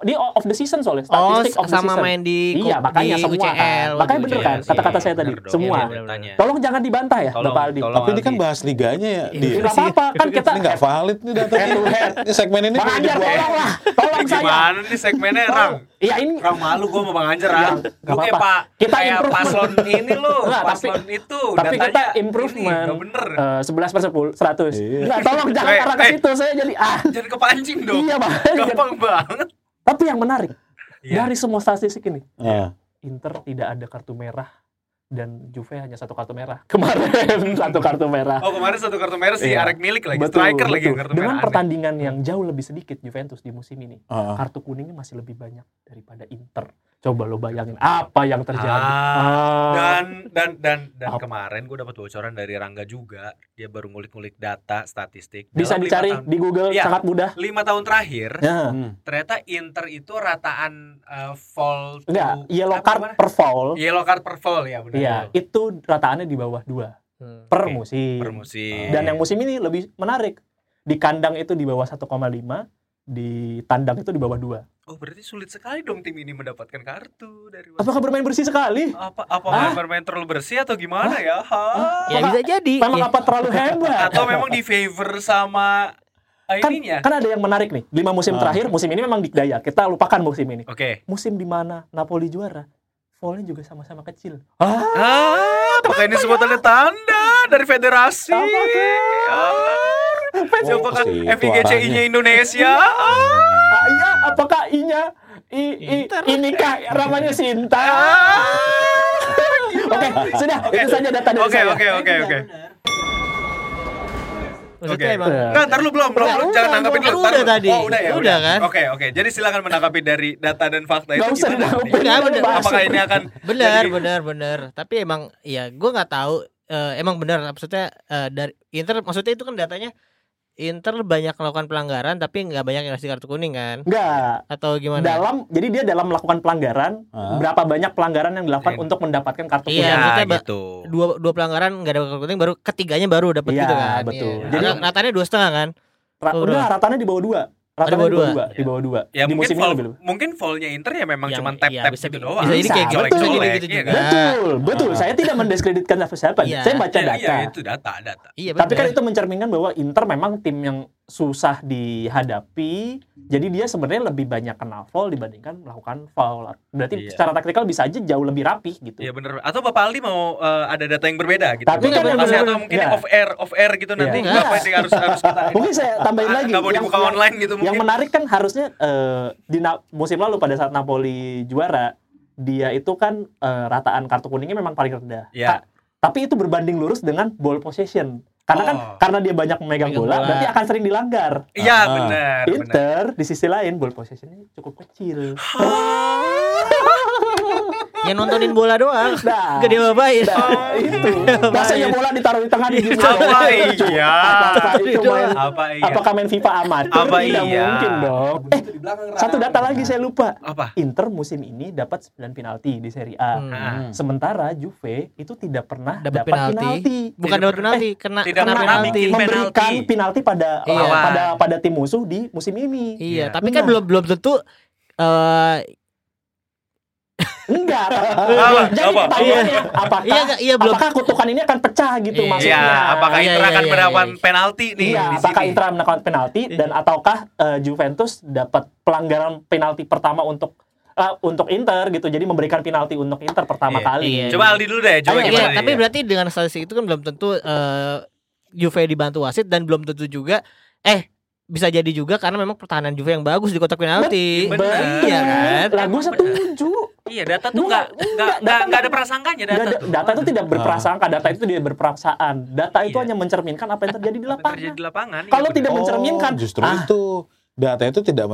Di of the season soalnya, Oh, statistik of the sama season. main di Iya, makanya di semua kan. UCL. Makanya waktu bener UCL. kan, kata-kata saya tadi, bener dong. semua. Iya, datanya. Tolong jangan dibantah ya, Tolong, Bapak Aldi. tolong. Tapi ini kan Aldi. bahas liganya ya, Iya. di Nggak apa-apa, kan kita ini nggak valid nih datanya. Head to head. Ini segmen ini Bang Anjar, tolong lah, tolong saya. Gimana nih segmennya, Rang? Iya ini Rang malu gua sama Bang Anjar, Iya, Rang. nggak Lu kayak. Pak, Kita improve. paslon ini lu, paslon itu. tapi kita improvement. bener. eh, 11 per 10, 100. Iya. Nggak, tolong jangan Eh, arah ke eh. situ, saya jadi ah. Jangan kepancing dong. Iya, Bang. Gampang banget. Tapi yang menarik, Iya. dari semua statistik ini, Nah, Inter tidak ada kartu merah dan Juve hanya satu kartu merah. Kemarin satu kartu merah. Oh kemarin satu kartu merah si Iya. Arek milik lagi, Betul, striker lagi betul. yang kartu Dengan merah. pertandingan yang jauh lebih sedikit Juventus di musim ini, ah, kartu kuningnya masih lebih banyak daripada Inter. Coba lo bayangin apa yang terjadi. Ah, Ah. dan dan dan dan Apa? kemarin gue dapat bocoran dari Rangga juga dia baru ngulik-ngulik data statistik bisa Dalam dicari tahun- di Google Iya. sangat mudah. lima tahun terakhir Ya. hmm. ternyata Inter itu rataan uh, fall to- Enggak, yellow apa card gimana? per foul. yellow card per fall ya benar Iya, itu rataannya di bawah dua Hmm. per Oke, musim. per musim Dan yang musim ini lebih menarik. Di kandang itu di bawah 1,5, di tandang itu di bawah 2. Oh berarti sulit sekali dong tim ini mendapatkan kartu dari Apakah bermain bersih sekali? apa apa Ah? bermain terlalu bersih atau gimana ya Ha? Ya bisa jadi. Memang Ya. apa terlalu hebat? atau memang di favor sama uh, Kan, ininya kan ada yang menarik nih. Lima musim Ah. terakhir, musim ini memang dikdaya. Kita lupakan musim ini. oke Musim di mana Napoli juara, foulnya juga sama-sama kecil. Ah, apakah ini sebuah tanda-tanda dari federasi? Apakah? Ah, Siapakah Oh, ke situ FIGCI-nya Indonesia? Ah, Ah, apakah inya i, i, Inter. inikah namanya Sinta? Oke, sudah itu saja data dari Oke, saya. oke, oke, oke. Maksudnya Oke. emang Iya. Nggak, ntar lu belum, belum, Udah, lu udah, jangan nanggapin udah, dulu. udah tadi. Oh, udah ya, Udah kan? Oke, oke. Jadi silakan menanggapi dari data dan fakta itu Gak usah gimana? nih? Udah, udah. Apakah ini akan benar Jadi- benar benar tapi emang ya gue nggak tahu eh, emang benar maksudnya eh, dari Inter maksudnya itu kan datanya Inter banyak melakukan pelanggaran tapi nggak banyak yang ngasih kartu kuning kan Enggak, atau gimana dalam jadi dia dalam melakukan pelanggaran Ah. berapa banyak pelanggaran yang dilakukan Iya. untuk mendapatkan kartu Iya, kuning maksudnya ba- gitu. dua dua pelanggaran nggak ada kartu kuning baru ketiganya baru dapat Iya, gitu kan betul. Iya. Jadi- Rata- ratanya dua setengah kan Ra- Oh, udah ratanya di bawah dua di bawah di bawah dua. dua di bawah dua Ya di mungkin musim ini fall, lebih mungkin fallnya Inter ya memang cuma tap tap bisa- gitu bisa doang. jadi Bisa, kayak gitu betul. jadi gitu iya juga kan? betul betul saya tidak mendiskreditkan siapa Iya. saya baca Iya, data iya, itu data, data. iya tapi kan itu mencerminkan bahwa Inter memang tim yang susah dihadapi jadi dia sebenarnya lebih banyak kena foul dibandingkan melakukan foul berarti Iya. secara taktikal bisa aja jauh lebih rapih gitu Iya bener. Atau Bapak Aldi mau eh, ada data yang berbeda gitu. Tapi kan yang bener-bener- atau mungkin Nggak. off air, off air gitu nanti Iya. Bapak sih harus harus kita mungkin saya tambahin Ah, lagi nggak mau Yang- dibuka yang- online gitu Yang mungkin. menarik kan harusnya eh, di musim lalu pada saat Napoli juara, dia itu kan eh, rataan kartu kuningnya memang paling rendah. Iya. Ta- tapi itu berbanding lurus dengan ball possession. Karena kan Oh. karena dia banyak memegang Megang bola, bola. berarti akan sering dilanggar. Iya Ah. benar, benar. Inter di sisi lain ball possessionnya cukup kecil. yang nontonin bola doang. Nah, Gede bapain. nah, itu. Masa ya bola ditaruh di tengah di Apa iya? Apakah itu main Apa iya? Apakah main FIFA amatir? Apa Tidak iya? mungkin dong. Eh, satu data lagi saya lupa. Apa? Inter musim ini dapat 9 penalti di Serie A. Hmm. Ah. Sementara Juve itu tidak pernah Dapat dapat penalti. penalti. Bukan Tidak dapat penalti, kena tidak kena pernah penalti. bikin Memberikan penalti. penalti pada Iya. pada pada tim musuh di musim ini. Iya, Iya. tapi kan Nah. belum belum tentu eh Enggak. Apa? Jadi Apa? pertanyaannya apakah iya iya belum apakah kutukan ini akan pecah gitu Iya. maksudnya? Iya, apakah Iya, Inter iya, akan iya, mendapatkan iya. penalti nih Iya, di apakah sini? Inter mendapat penalti Iya. dan ataukah eh, Juventus dapat pelanggaran penalti pertama untuk eh, untuk Inter gitu. Jadi memberikan penalti untuk Inter pertama Iya. kali. Iya. Coba Aldi dulu deh, coba Ayo, gimana Iya, tapi berarti dengan statistik itu kan belum tentu eh Juve dibantu wasit dan belum tentu juga eh bisa jadi juga karena memang pertahanan Juve yang bagus di kotak penalti. Bener. Iya kan? Lah gue setuju. Iya, data tuh Gua nggak nggak- nggak data nggak nggak ada prasangkanya data ada- tuh. data itu tidak berprasangka, data itu tidak berperasaan. Data itu Iya. hanya mencerminkan apa yang terjadi di Apa yang terjadi lapangan. di lapangan. iya Kalau bener. tidak mencerminkan, justru ah. itu data itu tidak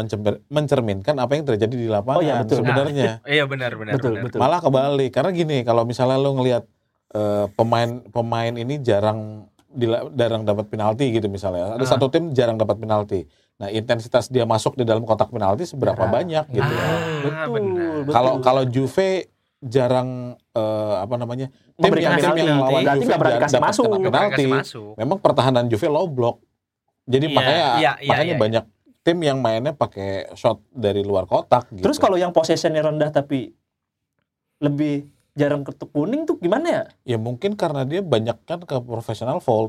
mencerminkan apa yang terjadi di lapangan Oh, iya, betul. sebenarnya. Iya benar benar betul benar. betul. Malah kebalik karena gini kalau misalnya lo ngelihat eh, pemain pemain ini jarang jarang dapat penalti gitu misalnya. Ada Ah. satu tim jarang dapat penalti. Nah, intensitas dia masuk di dalam kotak penalti seberapa Jarang. banyak gitu. Ah, betul. benar. betul. Kalau kalau Juve jarang eh, apa namanya? tim Memberikan yang tim penalti. yang lawan Berarti Juve kasih dapat masuk. kena penalti. masuk. Memang pertahanan Juve low block. Jadi Iya, makanya iya, iya, makanya iya. banyak tim yang mainnya pakai shot dari luar kotak gitu. Terus kalau yang possessionnya rendah tapi lebih jarang kartu kuning tuh gimana ya? ya mungkin karena dia banyak kan ke profesional foul.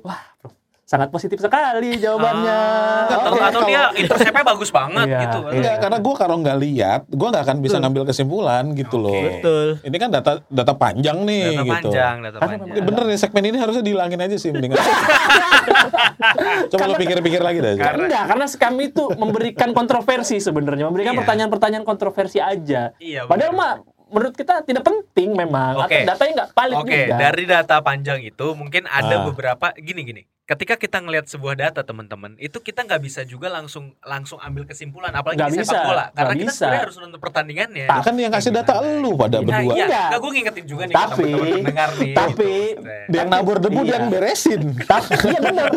Sangat positif sekali jawabannya. Ah, atau, Oke, atau dia interceptnya bagus banget Iya, gitu. iya. Enggak, karena gue kalau nggak lihat, gue nggak akan bisa Betul. ngambil kesimpulan gitu Oke. loh. Betul. Ini kan data data panjang nih Data gitu. panjang, data Karena panjang. Bener nih segmen ini harusnya dihilangin aja sih mendingan. Coba lo pikir-pikir lagi dah. Karena- Enggak, karena kami itu memberikan kontroversi sebenarnya, memberikan Iya. pertanyaan-pertanyaan kontroversi aja. Iya. Padahal mah menurut kita tidak penting memang. Oke. Atau datanya nggak valid Oke, juga. dari data panjang itu mungkin ada Ah. beberapa gini gini. Ketika kita ngelihat sebuah data teman-teman, itu kita nggak bisa juga langsung langsung ambil kesimpulan, apalagi Nggak di sepak bisa, bola, karena nggak kita sebenarnya harus nonton pertandingannya. Ya kan yang kasih data Gimana? lu pada Nah, berdua. iya, Enggak. nggak gue ngingetin juga nih Tapi- teman-teman pendengar nih. tapi- gitu. Yang nabur debu dia Iya. yang beresin. Tapi iya benar.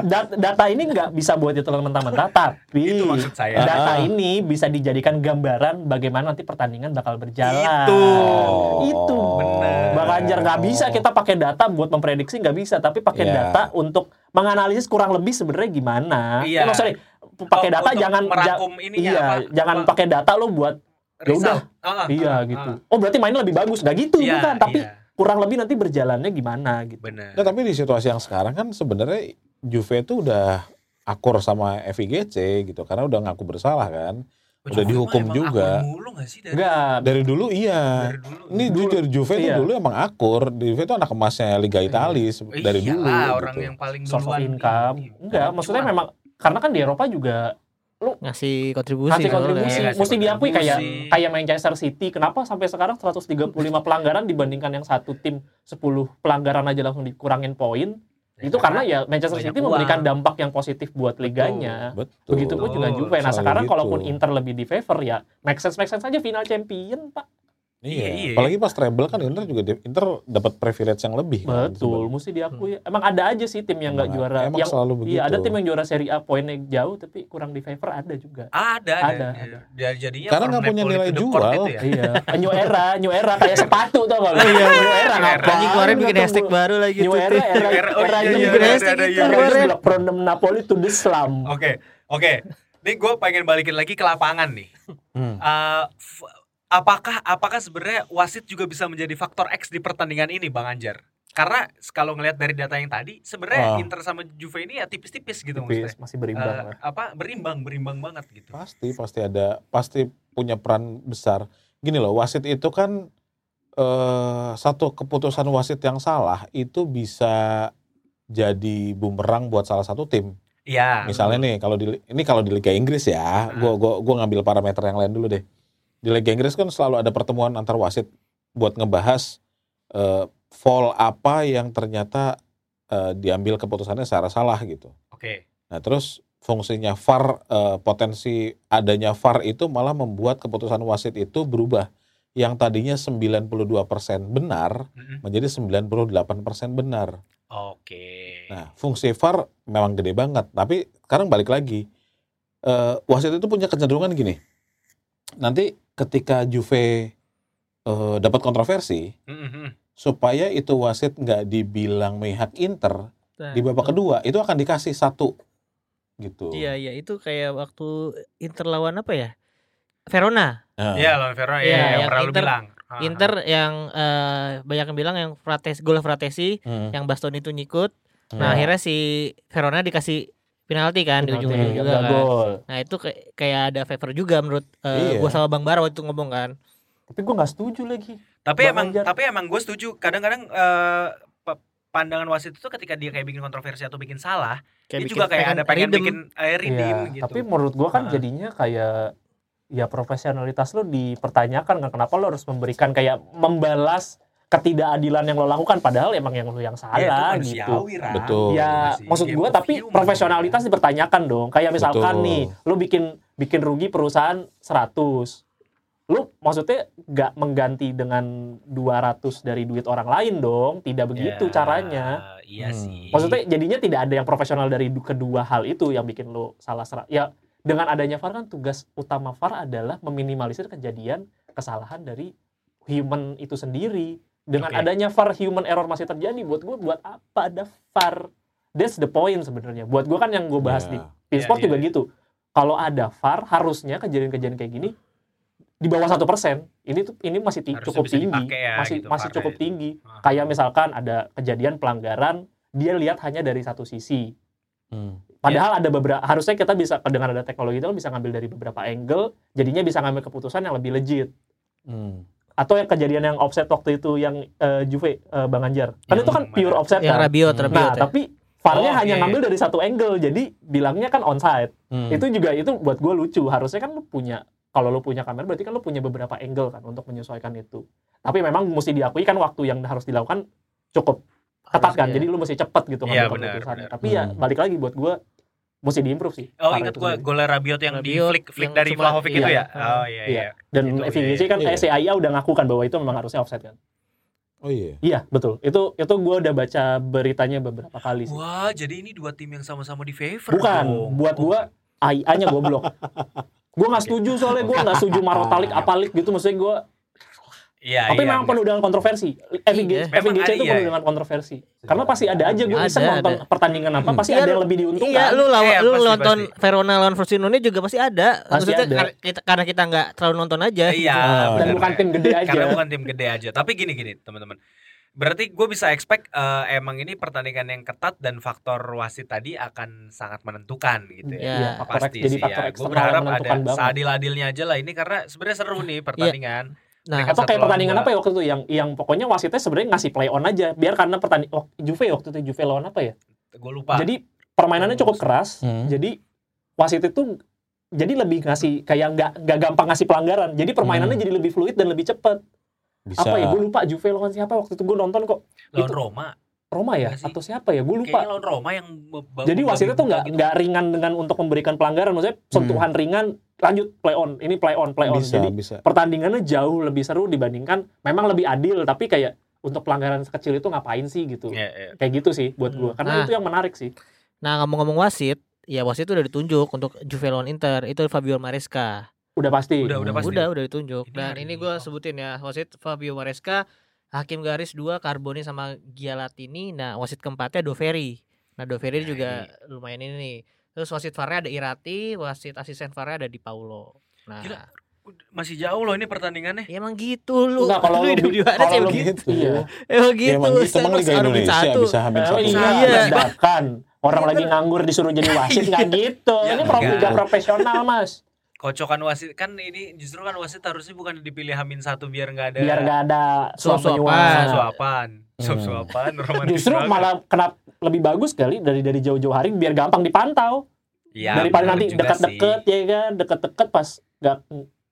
Dat- data ini nggak bisa buat itu mentah-mentah, tapi Itu maksud saya. data Ah. ini bisa dijadikan gambaran bagaimana nanti pertandingan bakal berjalan. Itu. Itu. Bener. Bang Anjar nggak bisa kita pakai data buat memprediksi nggak bisa, tapi pakai Iya. data untuk menganalisis kurang lebih sebenarnya gimana. Iya. Eh, sorry, pakai data untuk jangan merangkum ja- ininya iya, apa, jangan pakai data lo buat ya udah. Ah, ah, iya ah, gitu. ah. Oh berarti mainnya lebih bagus, nggak gitu Iya, bukan? Tapi iya. kurang lebih nanti berjalannya gimana gitu. Bener. Nah, tapi di situasi yang sekarang kan sebenarnya Juve itu udah akur sama FIGC gitu karena udah ngaku bersalah kan. Udah Juve dihukum juga. Enggak, Dari dulu iya. dari dulu? Ini jujur Juve itu Iya. dulu emang akur. Juve itu anak emasnya Liga Italia se- dari Iyalah, dulu. Iya orang gitu. yang paling source duluan income. ini. Enggak, maksudnya Cuan. memang karena kan di Eropa juga Ngasih kontribusi. soalnya. kontribusi, Iya, kasih mesti diakui kayak kayak Manchester City. Kenapa sampai sekarang 135 pelanggaran dibandingkan yang satu tim 10 pelanggaran aja langsung dikurangin poin? Itu karena ya Manchester City memberikan uang. dampak yang positif buat liganya. Betul. Begitupun juga Betul. Juve. Nah sekarang gitu. kalaupun Inter lebih di favor ya make sense make sense aja final champion pak. Iya. Iya, iya. Apalagi pas treble kan Inter juga Inter dapat privilege yang lebih. kan, Betul, mesti diakui. Emang ada aja sih tim yang nggak Emang- juara. emang yang selalu begitu. Iya ada tim yang juara Serie A poinnya jauh tapi kurang di favor ada juga. Ada, Ada, ada. ada. Jadi- Jadinya Karena nggak punya nilai jual. ya. iya, new era, new era kayak sepatu tau gak? Iya, new era New era. Anjing kemarin bikin hashtag baru lagi New tuh. era, era, New era, oh iya, iya, bikin hashtag itu. iya, kemarin. from Napoli to the slum. Oke, oke. Ini gue pengen balikin lagi ke lapangan nih. Hmm. Apakah apakah sebenarnya wasit juga bisa menjadi faktor X di pertandingan ini, Bang Anjar? Karena kalau ngelihat dari data yang tadi, sebenarnya Ah. Inter sama Juve ini ya tipis-tipis gitu Tipis, maksudnya. masih berimbang lah. apa berimbang, berimbang banget gitu. Pasti pasti ada pasti punya peran besar. Gini loh, wasit itu kan eh, satu keputusan wasit yang salah itu bisa jadi bumerang buat salah satu tim. Iya. Misalnya nih kalau di ini kalau di Liga Inggris ya, gua gua gua ngambil parameter yang lain dulu deh. Di Liga Inggris kan selalu ada pertemuan antar wasit buat ngebahas eh, foul apa yang ternyata eh, diambil keputusannya secara salah gitu. Oke. Nah, terus fungsinya VAR eh, potensi adanya VAR itu malah membuat keputusan wasit itu berubah. yang tadinya 92% benar Mm-mm. menjadi 98% benar. Oke. Nah, fungsi VAR memang gede banget, tapi sekarang balik lagi. Eh, wasit itu punya kecenderungan gini. Nanti ketika Juve eh, dapat kontroversi, Mm-mm. supaya itu wasit nggak dibilang memihak Inter Nah, di babak kedua, itu akan dikasih satu gitu. Iya iya itu kayak waktu Inter lawan apa ya? Verona. Nah, Iya, lawan Verona Iya, ya, yang yang pernah lu Inter- bilang. Ah, Inter yang eh, banyak yang bilang yang Frates gol Fratesi hmm, yang Bastoni itu nyikut. hmm. Nah, akhirnya si Verona dikasih penalti kan di Penalti, ujung-ujung nggak juga kan. gol. Nah, itu kayak kayak ada favor juga menurut Iya. eh, gua sama Bang Bara waktu itu ngomong kan. Tapi gue nggak setuju lagi. Tapi Bang emang Anjar. tapi emang gue setuju. Kadang-kadang eh, pe- pandangan wasit itu ketika dia kayak bikin kontroversi atau bikin salah, dia bikin- juga kayak ada pengen redeem. bikin eh, redeem Iya, gitu. Tapi menurut gua kan jadinya kayak ya profesionalitas lo dipertanyakan kan kenapa lo harus memberikan kayak membalas ketidakadilan yang lo lakukan padahal emang yang lo yang Ya, itu salah gitu. manusiawi, Ram. Betul. Ya Masih maksud of tapi human. profesionalitas dipertanyakan dong. Kayak misalkan Betul. nih lo bikin bikin rugi perusahaan 100 lu maksudnya nggak mengganti dengan 200 dari duit orang lain dong tidak begitu Ya, caranya Iya Hmm. sih. Maksudnya jadinya tidak ada yang profesional dari du- kedua hal itu yang bikin lo salah serah. Ya dengan adanya VAR kan tugas utama VAR adalah meminimalisir kejadian kesalahan dari human itu sendiri. Dengan Oke. adanya VAR human error masih terjadi buat gue buat apa ada VAR? That's the point sebenarnya. Buat gue kan yang gue bahas di Ya. Pinsport Iya, juga iya. gitu. Kalau ada VAR harusnya kejadian-kejadian kayak gini di bawah satu persen. Ini tuh ini masih ti- Harusnya cukup tinggi, ya, masih gitu, masih cukup itu. tinggi Ah. kayak misalkan ada kejadian pelanggaran dia lihat hanya dari satu sisi Hmm. padahal ada beberapa harusnya kita bisa dengan ada teknologi itu kan bisa ngambil dari beberapa angle jadinya bisa ngambil keputusan yang lebih legit Hmm. Atau yang kejadian yang offset waktu itu yang eh, Juve eh, Bang Anjar kan Yang itu kan pure offset Yang kan Rabiot, Hmm. Rabiot. nah ya. tapi VAR-nya Oh, hanya iya, ngambil dari satu angle jadi bilangnya kan onside Hmm. itu juga itu buat gue lucu harusnya kan lu punya kalau lu punya kamera berarti kan lu punya beberapa angle kan untuk menyesuaikan itu tapi memang mesti diakui kan waktu yang harus dilakukan cukup ketat kan Harusnya. jadi lu mesti cepet gitu Iya, ngambil benar, keputusannya benar. tapi ya Hmm. balik lagi buat gue mesti diimprove sih Oh ingat itu gua sendiri. golnya Rabiot yang di Rabiot flick flick yang dari Vlahovic itu iya. ya. Oh iya Iya. iya. dan Itu, FIGC iya. kan Iya. CAIA udah ngaku kan bahwa itu memang harusnya offset kan Oh iya. iya betul itu itu gue udah baca beritanya beberapa kali sih Wah, jadi ini dua tim yang sama-sama di favor bukan dong. buat Oh, gue AIA-nya goblok gue nggak setuju soalnya gue nggak setuju marotalik apalik gitu maksudnya gue Iya, tapi iya, memang iya. penuh dengan kontroversi FIG, Iya. FIGC itu iya, penuh iya. dengan kontroversi karena pasti ada aja gue bisa nonton ada. pertandingan apa pasti Iya, ada yang lebih diuntungkan Iya, lu lawan Iya, lu pasti, nonton pasti. Verona lawan Frosinone juga pasti ada. Pasti Maksudnya ada. kar- kita, karena kita nggak terlalu nonton aja. Iya, Ah, dan bukan tim gede aja Karena bukan tim gede aja. Tapi gini gini, teman-teman. Berarti gue bisa expect eh, emang ini pertandingan yang ketat dan faktor wasit tadi akan sangat menentukan gitu ya. Iya. Iya, faktor Pasti jadi sih faktor ya. Gue berharap ada seadil-adilnya aja lah ini karena sebenarnya seru nih pertandingan. Nah, Mereka atau kayak pertandingan apa ya waktu itu? Yang yang pokoknya wasitnya sebenarnya ngasih play on aja. Biar karena pertandingan oh, Juve waktu itu? Juve lawan apa ya? Gue lupa. jadi permainannya cukup keras. Hmm. jadi wasit itu jadi lebih ngasih kayak nggak nggak gampang ngasih pelanggaran. Jadi permainannya Hmm. jadi lebih fluid dan lebih cepet. Bisa. apa ya? Gue lupa. Juve lawan siapa waktu itu? Gue nonton kok. Lawan itu- Roma. Roma ya? Sih? atau siapa ya? Gue lupa. Kayaknya lawan Roma yang jadi wasitnya tuh nggak gitu. nggak ringan dengan untuk memberikan pelanggaran. Maksudnya sentuhan ringan lanjut play on ini play on play on bisa, jadi bisa. pertandingannya jauh lebih seru dibandingkan memang lebih adil tapi kayak untuk pelanggaran sekecil itu ngapain sih gitu Iya, iya. kayak gitu sih buat gue karena Nah. itu yang menarik sih nah ngomong-ngomong wasit, ya wasit itu udah ditunjuk untuk Juve lawan Inter itu Fabio Maresca. udah pasti Udah udah pasti. Udah, udah ditunjuk. Ini Dan ini ini. gue Oh. sebutin ya, wasit Fabio Maresca, hakim garis 2 Carboni sama Gialatini. Nah, wasit keempatnya Doveri. Nah, Doveri Nah, juga lumayan ini nih. Terus wasit VAR-nya ada Irati, wasit asisten VAR-nya ada Di Paulo. Nah, Gila. Masih jauh loh ini pertandingannya. ya emang gitu lu. Enggak, kalau lu hidup di mana kalau sih begitu? iya Emang Ya, gitu. emang gitu, emang Liga harus hamin Indonesia satu. bisa hamil Eh, satu. iya, Iya. bahkan orang lagi nganggur disuruh jadi wasit nggak gitu Ya, ini pro enggak. liga profesional mas Kocokan wasit kan ini justru kan wasit harusnya bukan dipilih Hamin satu biar nggak ada biar nggak ada suap Suap-suapan. Menyuap suapan, Hmm. suap-suapan, romantis justru banget. malah kenapa lebih bagus kali dari dari jauh-jauh hari biar gampang dipantau Ya, daripada nanti dekat-dekat ya kan deket-deket pas nggak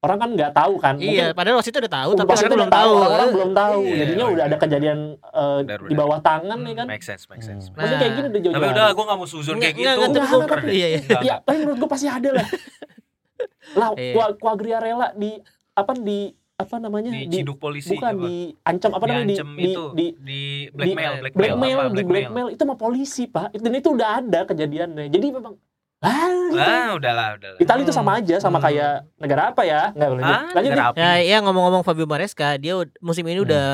orang kan nggak tahu kan Iya, padahal wasit itu udah tahu, tapi orang belum tahu. orang belum tahu Iya, jadinya udah ada kejadian eh, Bener, di bawah tangan ya kan Make sense, make sense. Hmm. maksudnya kayak gini udah jauh-jauh Tapi udah, gue gak mau suzon kayak gitu. enggak, Enggak, enggak, enggak, Iya, iya. Ya tapi menurut gue pasti ada lah lah Iya. Qua- Quagliarella di apa di apa namanya Diciduk polisi bukan apa? diancam apa namanya di, Diancem di, itu di, di blackmail, di- blackmail, blackmail, apa, di blackmail itu mah polisi pak dan itu udah ada kejadiannya jadi memang ah gitu. Ah, udahlah, udahlah. Italia itu sama aja sama Hmm. kayak negara apa ya nggak lanjut Ah, lanjut negara nih. Ya, ya ngomong-ngomong Fabio Maresca, dia musim ini Hmm. udah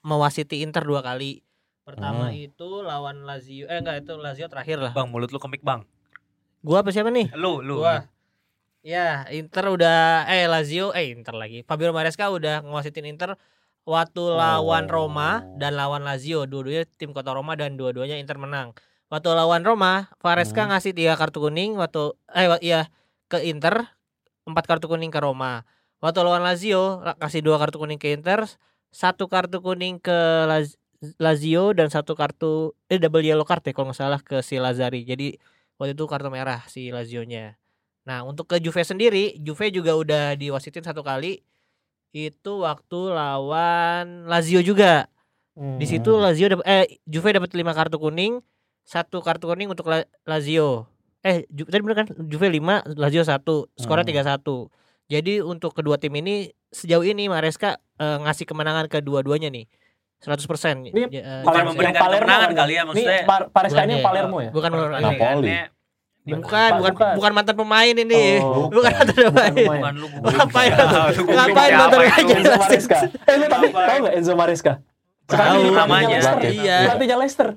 mewasiti Inter dua kali. Pertama Hmm. itu lawan Lazio, eh enggak itu Lazio terakhir lah. Bang, mulut lu kemik, Bang. Gua apa siapa nih? Lu, lu. Gua. Ya, Inter udah eh Lazio eh Inter lagi. Fabio Maresca udah ngewasitin Inter waktu lawan Oh. Roma dan lawan Lazio. Dua-duanya tim kota Roma dan dua-duanya Inter menang. Waktu lawan Roma, Maresca Hmm. ngasih tiga kartu kuning waktu eh iya ke Inter, empat kartu kuning ke Roma. Waktu lawan Lazio la- kasih dua kartu kuning ke Inter, satu kartu kuning ke Laz- Lazio dan satu kartu eh double yellow card ya kalau nggak salah ke si Lazari. Jadi waktu itu kartu merah si Lazio-nya. Nah, untuk ke Juve sendiri, Juve juga udah diwasitin satu kali. Itu waktu lawan Lazio juga. Hmm. Di situ Lazio dap- eh Juve dapat lima kartu kuning, satu kartu kuning untuk La- Lazio. Eh, Ju- tadi bener kan? Juve 5, Lazio 1. Skornya Hmm. 3-1. Jadi untuk kedua tim ini sejauh ini Maresca eh, ngasih kemenangan ke dua-duanya nih. 100%. Ini Ya, Palermo- yang Palermo kemenangan kan? kali ya, Ini maksudnya. Par Paresca ini ya. Palermo ya bukan Napoli. Bukan, bukan bukan. bukan mantan pemain ini. Oh, bukan mantan pemain. pemain. Bukan lu Ngapain lu? Ngapain itu? aja? Enzo Maresca. Eh lu tapi tahu nggak Enzo Maresca? Tahu namanya. Leicester. Iya. Pelatihnya Leicester.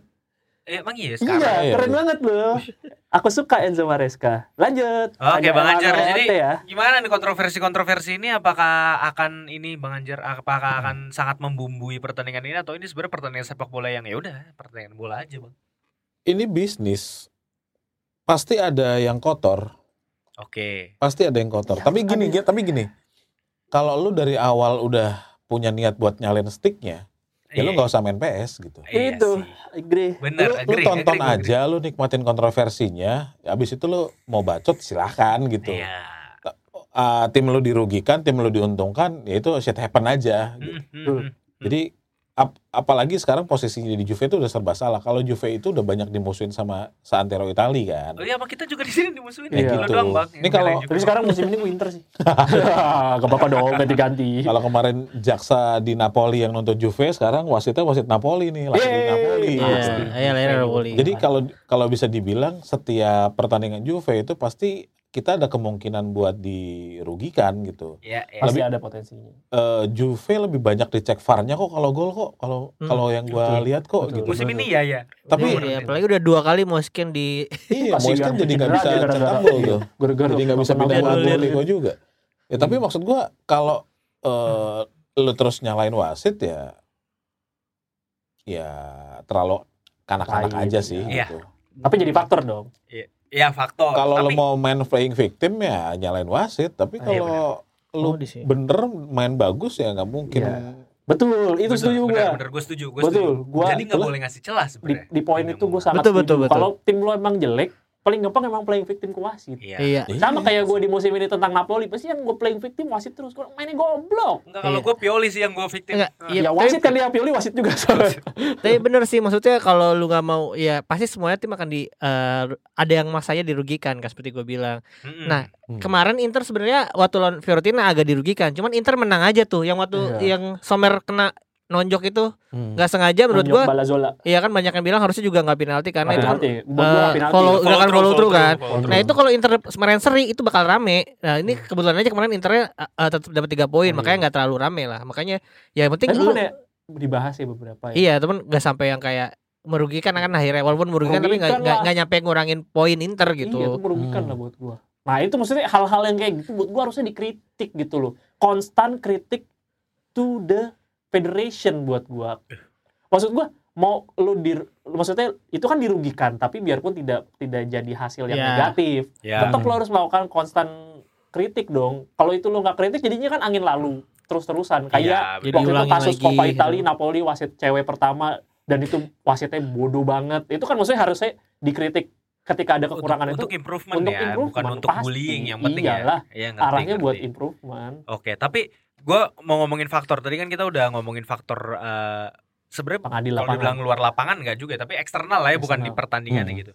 Eh, emang iya Iya, sekarang. Iya, keren iya. banget loh. Aku suka Enzo Maresca. Lanjut. Oke, Bang Anjar. Jadi ya. gimana nih kontroversi-kontroversi ini apakah akan ini Bang Anjar apakah akan sangat membumbui pertandingan ini atau ini sebenarnya pertandingan sepak bola yang ya udah pertandingan bola aja, Bang. Ini bisnis. Pasti ada yang kotor. Oke. Pasti ada yang kotor. Ya, tapi gini, ada. tapi gini. Kalau lu dari awal udah punya niat buat nyalain sticknya, ya lu Iya. nggak usah main PS gitu. Iya Itu. sih. Agree. Bener, lu, lu agree, tonton agree, agree. aja, lu nikmatin kontroversinya. Habis itu lu mau bacot silahkan gitu. Iya. Ah, tim lu dirugikan, tim lu diuntungkan, ya itu shit happen aja. gitu. Hmm, hmm, hmm. Jadi ap- apalagi sekarang posisinya di Juve itu udah serba salah. Kalau Juve itu udah banyak dimusuhin sama Santero Itali kan. Oh iya, sama kita juga di sini dimusuhin Iya. ya. Gila doang, Bang. Ini kalau- Tapi sekarang musim ini winter sih. Gak apa-apa dong ganti-ganti. Kalau kemarin jaksa di Napoli yang nuntut Juve, sekarang wasitnya wasit Napoli nih, lagi di. Napoli. Iya, gitu. iya Napoli. Jadi kalau kalau bisa dibilang setiap pertandingan Juve itu pasti kita ada kemungkinan buat dirugikan gitu. Iya, iya. Pasti ada potensinya. Eh Juve lebih banyak dicek VAR-nya kok kalau gol kok kalau Hmm, kalau yang gua betul. lihat kok Betul. gitu. Musim ini ya ya. Tapi- Iya, apalagi udah dua kali scan di Iya, kan jadi nggak bisa cetak gol iya. tuh. Gara-gara Jadi nggak bisa pindah ke. Atletico juga. Ya tapi maksud gua kalau eh lu terus nyalain wasit ya ya terlalu kanak-kanak aja sih iya. gitu. Tapi jadi faktor dong. Iya, faktor. Kalau Tapi mau main playing victim ya nyalain wasit, tapi Ah, iya kalau lu Oh, di sini. bener main bagus ya nggak mungkin. Iya. Betul, itu setuju gua. Bener, gue setuju, gue Betul, setuju. gua- Jadi nggak boleh ngasih celah Di, sebenarnya. di poin itu gue sangat Betul, setuju. betul, betul. Kalau tim lo emang jelek, paling gampang emang playing victim ke wasit. Iya. Iya. Sama kayak gue di musim ini tentang Napoli, pasti yang gue playing victim wasit terus. Gue mainnya goblok. Enggak kalau Iya. gue Pioli sih yang gue victim. Enggak, iya. ya tapi- wasit kan dia Pioli wasit juga soalnya. Tapi bener sih maksudnya kalau lu nggak mau ya pasti semuanya tim akan di eh, ada yang masanya dirugikan kan seperti gue bilang. Mm-mm. Nah, Hmm. Kemarin Inter sebenarnya waktu lawan Fiorentina agak dirugikan. Cuman Inter menang aja tuh. Yang waktu Iya. yang Sommer kena nonjok itu Hmm. nggak sengaja menurut Nunjuk gua. Balazola. Iya kan banyak yang bilang harusnya juga nggak penalti karena itu kan Penalti. Gua eh, penalti. follow- Follow gerakan through, follow through kan. follow through. Nah itu kalau Inter kemarin seri itu bakal rame. Nah ini kebetulan aja kemarin Internya uh, uh, tetap dapat tiga poin, Oh, makanya nggak terlalu rame lah. Makanya ya yang penting Tapi lu bukan ya dibahas ya beberapa ya. iya temen nggak sampai yang kayak merugikan kan akhirnya walaupun merugikan, tapi nggak Merugikan nggak lah. nggak nyampe ngurangin poin Inter gitu. Iya, itu merugikan Hmm. lah buat gua. Nah, itu maksudnya hal-hal yang kayak gitu buat gua harusnya dikritik gitu loh. Konstan kritik to the federation buat gua. Maksud gua mau lu di maksudnya itu kan dirugikan tapi biarpun tidak tidak jadi hasil yang Ya. negatif Ya. tetap lo harus melakukan konstan kritik dong kalau itu lo nggak kritik jadinya kan angin lalu terus-terusan kayak Iya, Jadi waktu itu kasus Coppa gitu. Italia Napoli wasit cewek pertama dan itu wasitnya bodoh banget itu kan maksudnya harusnya dikritik ketika ada kekurangan untuk, untuk itu improvement untuk ya, bukan improvement, untuk pasti. bullying yang penting Iyalah, ya. Ngerti, arahnya buat ngerti. improvement Oke, tapi gue mau ngomongin faktor. Tadi kan kita udah ngomongin faktor eh sebenarnya kalau lapangan dibilang luar lapangan nggak juga, tapi eksternal lah ya, bukan di pertandingan Hmm. gitu.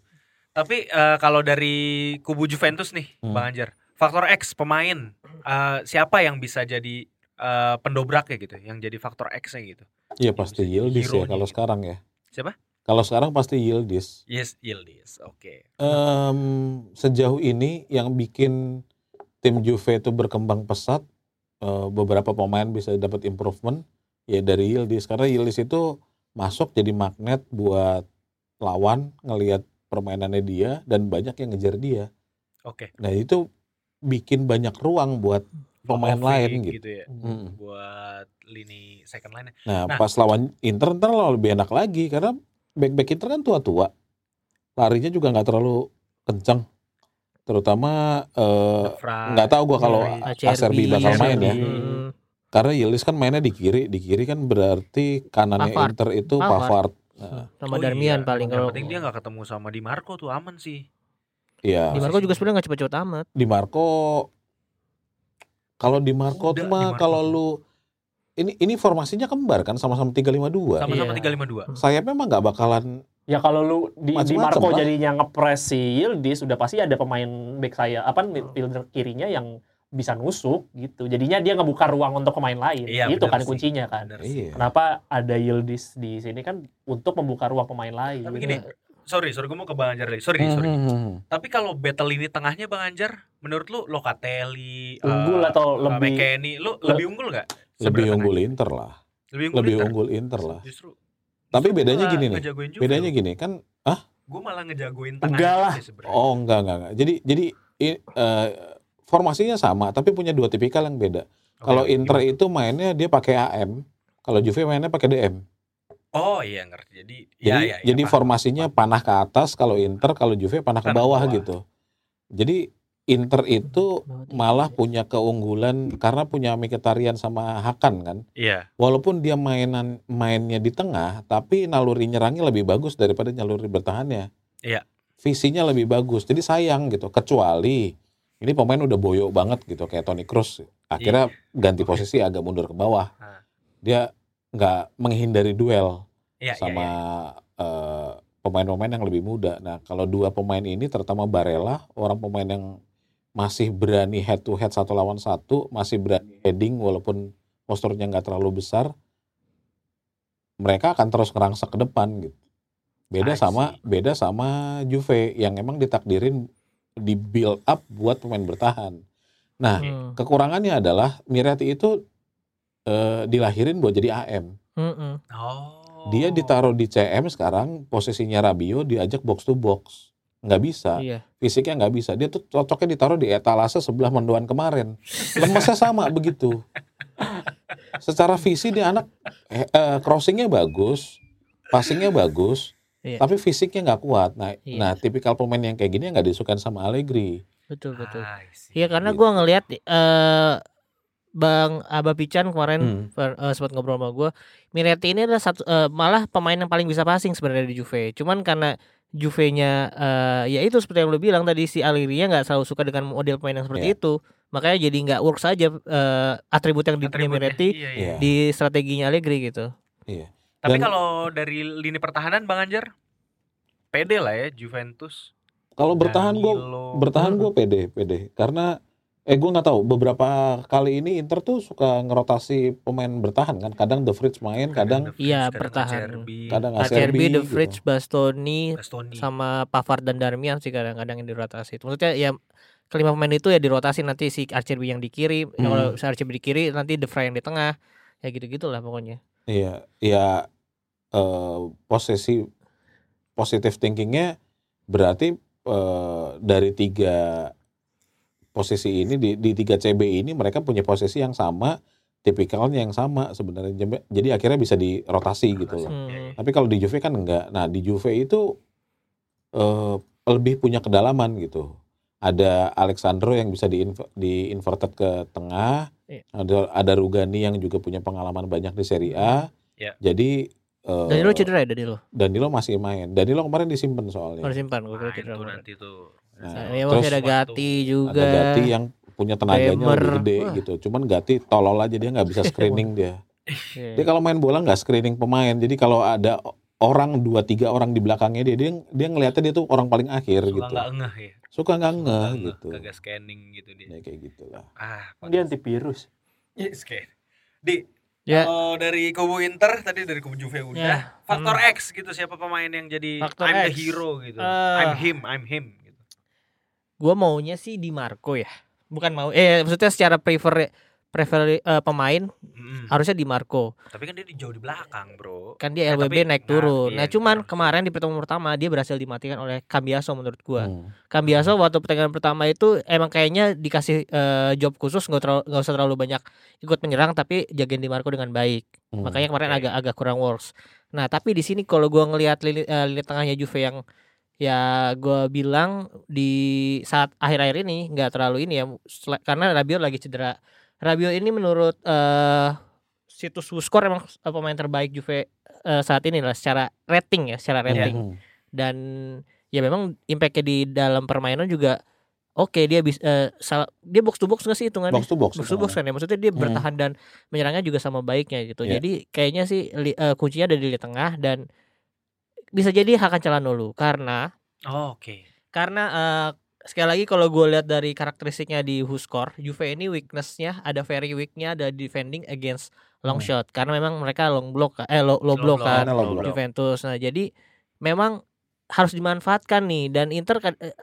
Tapi eh, kalau dari kubu Juventus nih, Hmm. Bang Anjar, faktor X pemain eh, siapa yang bisa jadi eh, pendobraknya gitu, yang jadi faktor X-nya gitu. Iya pasti Yildiz ya kalau gitu. sekarang ya. Siapa? Kalau sekarang pasti Yildiz. Yes, Yildiz. Oke. Em, sejauh ini yang bikin tim Juve itu berkembang pesat, eh, beberapa pemain bisa dapat improvement ya dari Yildiz karena Yildiz itu masuk jadi magnet buat lawan ngelihat permainannya dia dan banyak yang ngejar dia. Oke. Nah itu bikin banyak ruang buat pemain lain gitu. ya. Mm. Buat lini second line Nah, Nah. pas lawan Inter ntar lebih enak lagi karena back-back Inter kan tua-tua. Larinya juga nggak terlalu kencang. Terutama eh, nggak tahu gua kalau Acerbi, Acerbi bakal main ya. Hmm. Karena Yildiz kan mainnya di kiri, di kiri kan berarti kanannya Pavard. Inter itu Pavard. Pavard. Nah, sama Darmian paling Oh Yang kalau penting dia nggak ketemu sama Di Marco tuh aman sih. Iya. di Marco juga sebenarnya nggak cepet-cepet amat. Di Marco kalau di Marco tuh mah kalau lu ini ini formasinya kembar kan sama-sama 352. Sama-sama Iya. 352. Sayapnya emang nggak bakalan Ya kalau lu di, di Marco lah. jadinya ngepres si Yildiz sudah pasti ada pemain back saya apa midfielder kirinya yang bisa nusuk gitu. Jadinya dia ngebuka ruang untuk pemain lain. Iya, itu kan sih. kuncinya kan. Bener sih. iya. Kenapa ada Yildiz di sini kan untuk membuka ruang pemain lain. Tapi gini, sorry, sorry gue mau ke Bang Anjar lagi. Sorry, sorry. Hmm. Tapi kalau battle ini tengahnya Bang Anjar, menurut lu Locatelli, Unggul eh, atau eh, lebih- McKennie, lu lebih unggul nggak? Lebih unggul tengahnya? Inter lah. Lebih unggul. Lebih Inter? unggul Inter lah. Justru. Tapi bedanya gini nih. Bedanya loh. gini kan Gue malah ngejagoin Enggak tengahnya lah. Oh enggak enggak enggak. Jadi jadi i- eh, formasinya sama tapi punya dua tipikal yang beda. Oke, Kalau Inter gimana? itu mainnya dia pakai AM, kalau Juve mainnya pakai DM. Oh iya ngerti. Jadi Jadi ya, ya, ya, jadi paham. formasinya panah ke atas kalau Inter, kalau Juve panah ke Panah ke bawah bawah. gitu. Jadi Inter itu malah punya keunggulan karena punya Mkhitaryan sama Hakan kan. Iya. Walaupun dia mainan mainnya di tengah, tapi naluri nyerangnya lebih bagus daripada naluri bertahannya. Iya. Visinya lebih bagus. Jadi sayang gitu. Kecuali ini pemain udah boyo banget gitu kayak Toni Kroos. Akhirnya ganti Oke. posisi agak mundur ke bawah. Ah. Dia nggak menghindari duel Iya, sama iya, iya. eh, pemain-pemain yang lebih muda. Nah, kalau dua pemain ini terutama Barella, orang pemain yang masih berani head to head satu lawan satu, masih berani heading walaupun posturnya nggak terlalu besar, mereka akan terus ngerangsak ke depan gitu. Beda sama beda sama Juve yang emang ditakdirin di build up buat pemain bertahan. Nah, Hmm. kekurangannya adalah Miretti itu eh, dilahirin buat jadi AM. Mm-mm. Oh. Dia ditaruh di CM sekarang posisinya Rabio diajak box to box. Nggak bisa, Iya. fisiknya nggak bisa. Dia tuh cocoknya ditaruh di etalase sebelah mendoan kemarin. Lemesnya sama begitu. Secara visi dia anak eh, eh, crossingnya bagus, passingnya bagus, Iya. tapi fisiknya nggak kuat. Nah, Iya. nah tipikal pemain yang kayak gini yang nggak disukain sama Allegri. Betul betul. Iya karena Gitu. gua ngelihat eh Bang Aba Pican kemarin Hmm. per- eh, sempat ngobrol sama gua, Miretti ini adalah satu eh, malah pemain yang paling bisa passing sebenarnya di Juve. Cuman karena Juve-nya eh, ya itu seperti yang lu bilang tadi si Allegri-nya nggak selalu suka dengan model pemain yang seperti Iya. itu. Makanya jadi nggak works aja eh, atribut yang dipunya. Miretti Iya, iya. Iya. di strateginya Allegri gitu. Iya. Tapi Dan- kalau dari lini pertahanan Bang Anjar, pede lah ya Juventus. Kalau bertahan gue bertahan gue pede pede karena eh gue nggak tahu beberapa kali ini Inter tuh suka ngerotasi pemain bertahan kan kadang The Fritz main kadang The Iya, kadang bertahan. Kadang Acerbi, Acerbi The gitu. Fridge, Bastoni, Bastoni. sama Pavard dan Darmian sih kadang-kadang yang dirotasi. Maksudnya ya kelima pemain itu ya dirotasi nanti si Acerbi yang di kiri, Hmm. kalau si Acerbi di kiri nanti De Vrij yang di tengah. Ya gitu-gitulah pokoknya. Iya, ya eh, posisi positive thinkingnya berarti eh, dari tiga posisi ini di, di tiga CB ini mereka punya posisi yang sama, tipikalnya yang sama sebenarnya. Jadi- akhirnya bisa dirotasi gitu loh. Hmm. Iya, iya. Tapi kalau di Juve kan enggak. Nah di Juve itu eh, lebih punya kedalaman gitu. Ada Alexandro yang bisa di, di inverted ke tengah. Iya. Ada ada Rugani yang juga punya pengalaman banyak di Serie A. Iya. Jadi eh, Danilo cedera ya Danilo? Danilo masih main. Danilo kemarin disimpan soalnya. Harus simpan gue kira Nah, cedera. itu nanti tuh. Nah, ya terus ada Gatti juga. ada Gatti yang punya tenaganya lebih gede Wah. gitu. Cuman Gatti tolol aja dia nggak bisa screening dia. Dia kalau main bola nggak screening pemain. Jadi kalau ada orang dua tiga orang di belakangnya dia dia dia ngelihatnya dia tuh orang paling akhir Suka gitu. nggak ngeh ya. Suka nggak Suka ngeh nggak gitu. Kagak scanning gitu dia. Ya kayak gitulah. Ah, Dia antivirus. Iya, scan. Di Ya. kalau dari kubu Inter tadi dari kubu Juve udah. Ya. Faktor X gitu siapa pemain yang jadi Faktor I'm the X. hero gitu. Eh. I'm him, I'm him Gua maunya sih di Marco ya. Bukan mau eh maksudnya secara prefer prefer eh, pemain Mm-mm. harusnya di Marco. Tapi kan dia di jauh di belakang, Bro. Kan dia Eh, LWB tapi- naik nah, turun. iya, Nah, cuman benar. kemarin di pertemuan pertama dia berhasil dimatikan oleh Cambiaso menurut gua. Hmm. Cambiaso waktu pertandingan pertama itu emang kayaknya dikasih eh, job khusus nggak terlalu nggak usah terlalu banyak ikut menyerang tapi jagain di Marco dengan baik. Hmm. Makanya kemarin Oke. agak agak kurang works. Nah, tapi di sini kalau gua ngelihat lini, eh, lini tengahnya Juve yang ya gua bilang di saat akhir-akhir ini nggak terlalu ini ya karena Rabiot lagi cedera. Rabiot ini menurut eh situs Score emang eh, pemain terbaik Juve eh, saat ini lah secara rating ya, secara rating Hmm. dan ya memang impactnya di dalam permainan juga oke dia bisa eh, salah dia box to box nggak sih hitungannya Box to box. box to box kan ya maksudnya dia Hmm. bertahan dan menyerangnya juga sama baiknya gitu Iya. jadi kayaknya sih li- eh, kuncinya ada di tengah dan bisa jadi Hakan Calhanoglu karena Oh, Oke. karena eh, sekali lagi kalau gue lihat dari karakteristiknya di Huskor Juve ini weaknessnya ada very weaknya ada defending against long Hmm. shot karena memang mereka long block eh low, low block kan low block. Juventus. Nah, jadi memang harus dimanfaatkan nih dan Inter kan eh,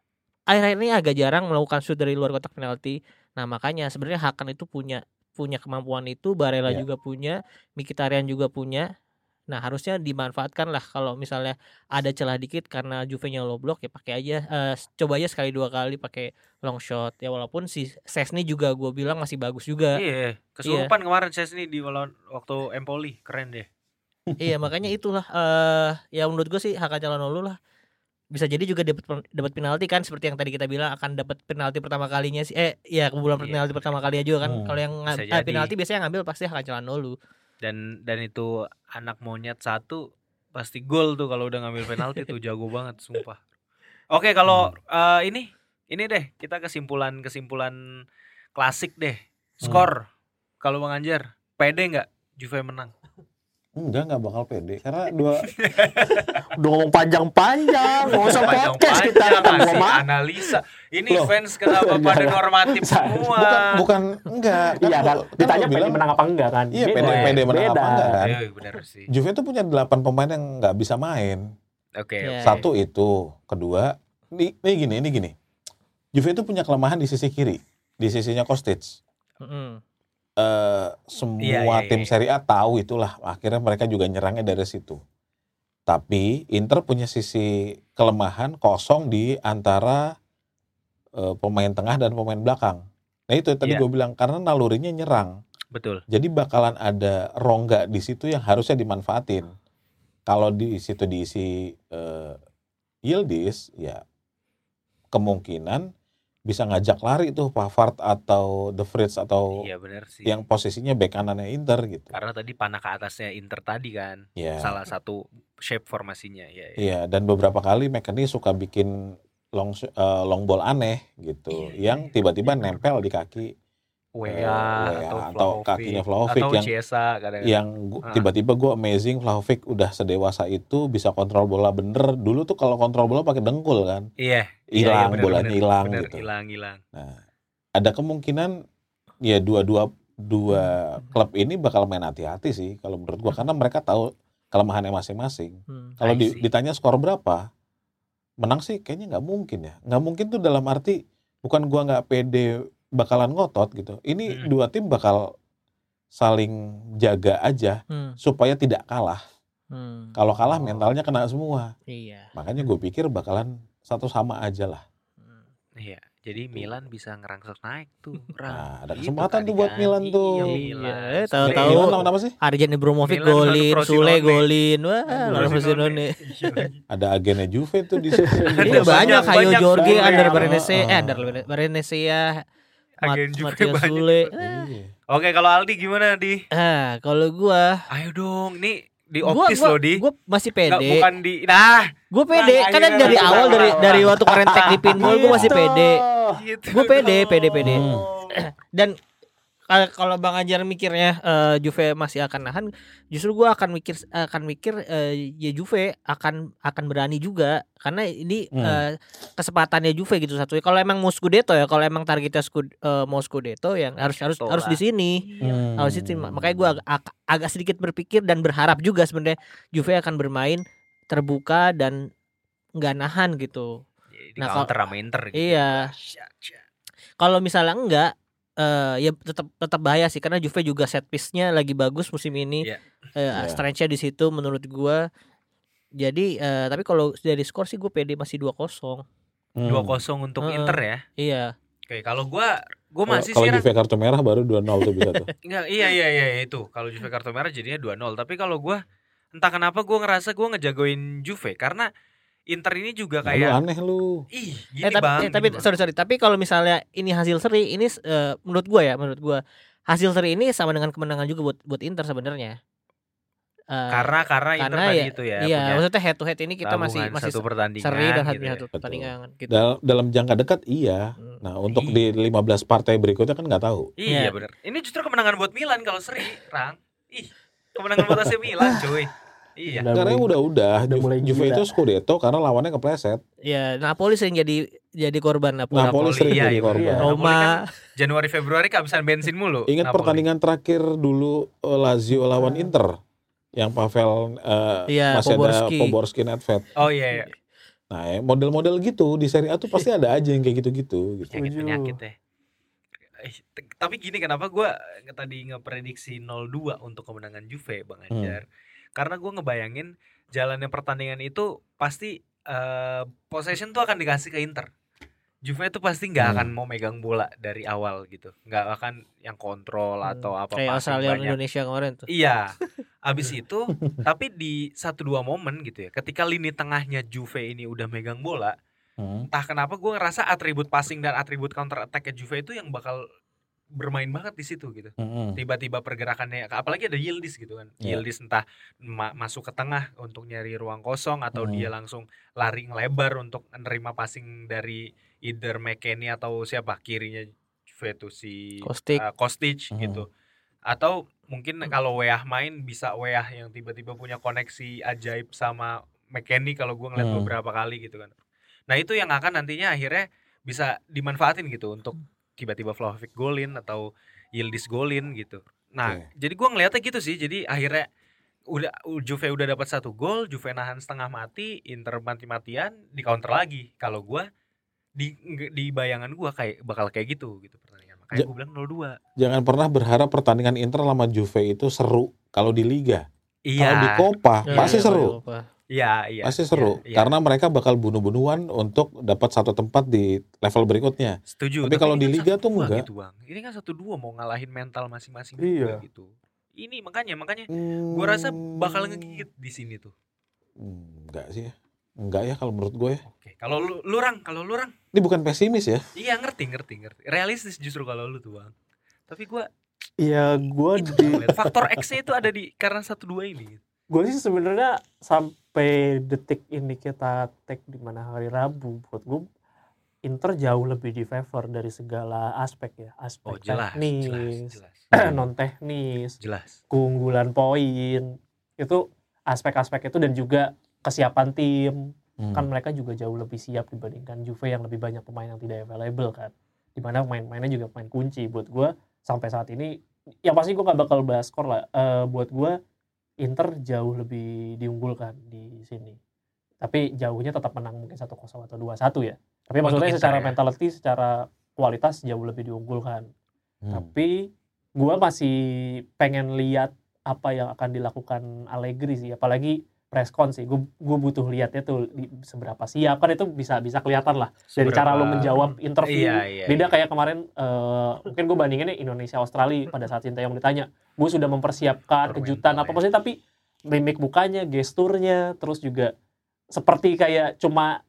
akhir-akhir ini agak jarang melakukan shoot dari luar kotak penalti. Nah, makanya sebenarnya Hakan itu punya punya kemampuan itu, Barella Iya. juga punya, Mkhitaryan juga punya. Nah, harusnya dimanfaatkan lah kalau misalnya ada celah dikit karena Juve-nya low block ya pakai aja eh, coba aja sekali dua kali pakai long shot. Ya walaupun si Sesni juga gue bilang masih bagus juga. Iya, kesurupan kemarin saya sini di waktu Empoli, keren deh. iya makanya itulah eh ya menurut gue sih Hakan Calhanoglu lah bisa jadi juga dapat dapat penalti kan seperti yang tadi kita bilang akan dapat penalti pertama kalinya sih eh ya kebulan Iya. penalti pertama kalinya juga kan Hmm. kalau yang eh, penalti biasanya yang ngambil pasti Hakan Calhanoglu Dan dan itu anak monyet satu pasti gol tuh kalau udah ngambil penalti tuh jago banget sumpah. Oke, kalau Hmm. eh, ini ini deh kita kesimpulan kesimpulan klasik deh. Hmm. Skor. Kalau Bang Anjar, pede nggak Juve menang? Enggak, enggak bakal pede. Karena dua Udah ngomong panjang-panjang, nggak usah podcast kita mah. analisa. Ini Loh. fans kenapa pada Jangan. normatif Bukan- semua? bukan bukan enggak. Iya kan, lu- ditanya lu pede bilang menang apa enggak kan? Iya, pede pede menang apa Beda. enggak kan? Iya, benar sih. Juve itu punya 8 pemain yang nggak bisa main. Oke. Iya. Satu itu, kedua, ini, ini gini, ini gini. Juve itu punya kelemahan di sisi kiri, di sisinya Kostic. Mm-mm. Eh, semua Iya, iya, tim iya. Serie A tahu itulah. Akhirnya mereka juga nyerangnya dari situ. Tapi Inter punya sisi kelemahan kosong di antara eh, pemain tengah dan pemain belakang. Nah itu tadi Iya. gue bilang karena nalurinya nyerang. Betul. Jadi bakalan ada rongga di situ yang harusnya dimanfaatin. Kalau di situ diisi eh, Yildiz, ya kemungkinan bisa ngajak lari tuh Pavard atau The Fritz atau Iya benar sih. yang posisinya bek kanannya Inter gitu. Karena tadi panah ke atasnya Inter tadi kan. Ya. Salah satu shape formasinya ya. ya. Iya, dan beberapa kali McKennie suka bikin long eh, long ball aneh gitu, Iya, yang tiba-tiba nempel di kaki WA, Eh, atau, atau Vlahovic, kakinya Vlahovic atau yang- yang Ah. tiba-tiba gue amazing Vlahovic udah sedewasa itu bisa kontrol bola bener. Dulu tuh kalau kontrol bola pakai dengkul kan, Iya. hilang bener, bolanya hilang gitu. Hilang, hilang. Nah, ada kemungkinan ya dua-dua dua klub ini bakal main hati-hati sih kalau menurut gua karena mereka tahu kelemahannya masing-masing. Hmm. Kalau di- ditanya skor berapa, menang sih kayaknya nggak mungkin ya. Nggak mungkin tuh dalam arti bukan gua nggak pede bakalan ngotot gitu. Ini Mm. dua tim bakal saling jaga aja Hmm. supaya tidak kalah. Hmm. Kalau kalah mentalnya kena semua. iya Makanya gue pikir bakalan satu sama aja lah. Hmm. Iya. Jadi Milan bisa ngerangsek naik tuh. Nah, ada Itu kesempatan tadi tuh buat kan. Milan tuh. Iya, Iya, Milan. tahu-tahu Milan lawan apa sih? Arjen Ibrahimovic golin. Sule golin, wah lawan Frosinone. Ada agennya Juve tuh di situ. Ada Iya banyak banyak Jorge. Ander Barenese, ah. eh Ander Barenese ya, Mat Agen Juve Matias banyak. Sule. Iya. Oke, kalau Aldi gimana di? Ah, kalau gua Ayo dong, nih di gua, optis gua, loh di. gua masih Nggak, pede. bukan di nah Gue pede, Nah, karena akhirnya dari awal lah, dari lah, dari waktu keren tag di pinball gue masih Gitu. pede. gitu Gua pede, pede, pede. Hmm. Dan kalau kalau Bang Ajar mikirnya eh, Juve masih akan nahan, justru gua akan mikir akan mikir eh, ya Juve akan akan berani juga karena ini Hmm. eh, kesempatannya Juve gitu satu. Kalau emang mau Scudetto ya, kalau emang targetnya skud, eh, mau Scudetto yang harus harus Scudetto harus lah. di sini. Hmm. Harus itu makanya gua ag- ag- agak sedikit berpikir dan berharap juga sebenarnya Juve akan bermain terbuka dan nggak nahan gitu. Di Nah, counter sama Inter gitu. Iya. Kalau misalnya enggak eh ya tetap tetap bahaya sih karena Juve juga set piece-nya lagi bagus musim ini. Iya. Eh, Iya. strength-nya di situ menurut gua. Jadi eh, tapi kalau dari skor sih gue pede masih 2-0. Hmm. 2-0 untuk Heeh. Inter ya. Iya. Oke, kalau gua gua Kalau- masih kalau sih Ran. Juve kartu merah baru 2-0 tuh bisa tuh. Enggak, iya iya iya iya, itu. Kalau Juve kartu merah jadinya 2-0. Tapi kalau gua entah kenapa gua ngerasa gua ngejagoin Juve karena Inter ini juga lu kayak aneh lu. ih gini eh tapi bang. eh, tapi gini, Bang. sorry sorry tapi kalau misalnya ini hasil seri ini eh, menurut gua ya menurut gua hasil seri ini sama dengan kemenangan juga buat buat Inter sebenarnya. Eh, karena karena Inter karena tadi ya, itu ya iya punya maksudnya head to head ini kita masih masih satu pertandingan seri dan gitu satu ya. pertandingan gitu. Dalam, dalam jangka dekat iya. Hmm. Nah, untuk Iya. di 15 partai berikutnya kan nggak tahu. Iya Iya. benar. Ini justru kemenangan buat Milan kalau seri, Rang. Ih, kemenangan buat AC Milan, cuy. Iya. Karena udah-udah udah mulai Juve itu Scudetto karena lawannya kepleset. Ya, Napoli sering jadi jadi korban Napoli. Napoli sering iya, jadi iya, korban. iya. Napoli Roma. kan Januari Februari kehabisan bensin mulu. Ingat Napoli. pertandingan terakhir dulu eh, Lazio lawan Inter yang Pavel eh, Iya, masih Poborski. ada Poborski Nedved. Oh iya, iya. Nah, ya, model-model gitu di Serie A tuh pasti ada aja yang kayak gitu-gitu gitu. penyakit penyakit ya. Eh, Tapi gini kenapa gua tadi ngeprediksi 0-2 untuk kemenangan Juve Bang Hmm. Karena gua ngebayangin jalannya pertandingan itu pasti eh, possession tuh akan dikasih ke Inter. Juve itu pasti nggak Hmm. akan mau megang bola dari awal gitu, nggak akan yang kontrol Hmm, atau apa Kayak Australia banyak. Indonesia kemarin tuh. Iya. Abis itu tapi di satu dua momen gitu ya, ketika lini tengahnya Juve ini udah megang bola, Hmm. entah kenapa gue ngerasa atribut passing dan atribut counter attack Juve itu yang bakal bermain banget di situ gitu. Mm-mm. Tiba-tiba pergerakannya apalagi ada Yildiz gitu kan. Iya. Yildiz entah ma- masuk ke tengah untuk nyari ruang kosong atau Hmm. dia langsung lari ngelebar untuk menerima passing dari either McKennie atau siapa kirinya Juve itu si Kostic. uh, Kostic Hmm. gitu. Atau mungkin kalau Weah main bisa Weah yang tiba-tiba punya koneksi ajaib sama McKennie kalau gua ngeliat Hmm. beberapa kali gitu kan. Nah, itu yang akan nantinya akhirnya bisa dimanfaatin gitu untuk tiba-tiba Vlahovic golin atau Yildiz golin gitu. Nah, Oke. jadi gua ngeliatnya gitu sih. Jadi akhirnya udah Juve udah dapat satu gol, Juve nahan setengah mati, Inter mati-matian, di counter lagi. Kalau gua di di bayangan gua kayak bakal kayak gitu gitu pertandingan. Makanya Ja- gua bilang 0-2. Jangan pernah berharap pertandingan Inter sama Juve itu seru kalau di liga. Iya. Kalau di Copa Ya, pasti ya, seru. Iya, iya. Pasti seru iya, iya. karena mereka bakal bunuh-bunuhan untuk dapat satu tempat di level berikutnya. setuju. tapi kalau ini di kan liga tuh 1-2 enggak. gitu, Bang. Ini kan satu dua mau ngalahin mental masing-masing Iya. juga gitu. Ini makanya makanya gua rasa bakal ngegigit di sini tuh. Hmm, enggak sih ya. Enggak ya kalau menurut gue ya. Oke, kalau lu lurang, kalau lurang, Ini bukan pesimis ya. iya ngerti, ngerti, ngerti. Realistis justru kalau lu tuh, Bang. Tapi gua Iya, di gua ngeliat, faktor X-nya itu ada di karena satu dua ini. gue sih sebenarnya sampai detik ini kita tag di mana hari Rabu. Buat gue Inter jauh lebih di favor dari segala aspek ya. Aspek Oh, jelas, teknis jelas, jelas. non teknis Jelas. keunggulan poin. Itu aspek-aspek itu dan juga kesiapan tim. Hmm. kan mereka juga jauh lebih siap dibandingkan Juve yang lebih banyak pemain yang tidak available kan. Di mana pemain-pemainnya juga pemain kunci. Buat gue sampai saat ini yang pasti gue gak bakal bahas skor lah. Eh, buat gue Inter jauh lebih diunggulkan di sini tapi jauhnya tetap menang mungkin 1-0 atau 2-1 ya tapi Untuk maksudnya Inter secara ya? mentality secara kualitas jauh lebih diunggulkan Hmm. tapi gue masih pengen lihat apa yang akan dilakukan Allegri sih apalagi preskon sih gue gue butuh lihatnya tuh seberapa siap kan itu bisa bisa kelihatan lah dari cara lo Seberapa- menjawab interview Iya, iya. beda iya. kayak kemarin eh, mungkin gue bandinginnya Indonesia Australia pada saat Sintayong ditanya gue sudah mempersiapkan Faktor kejutan apa ya. maksudnya tapi mimik mukanya gesturnya terus juga seperti kayak cuma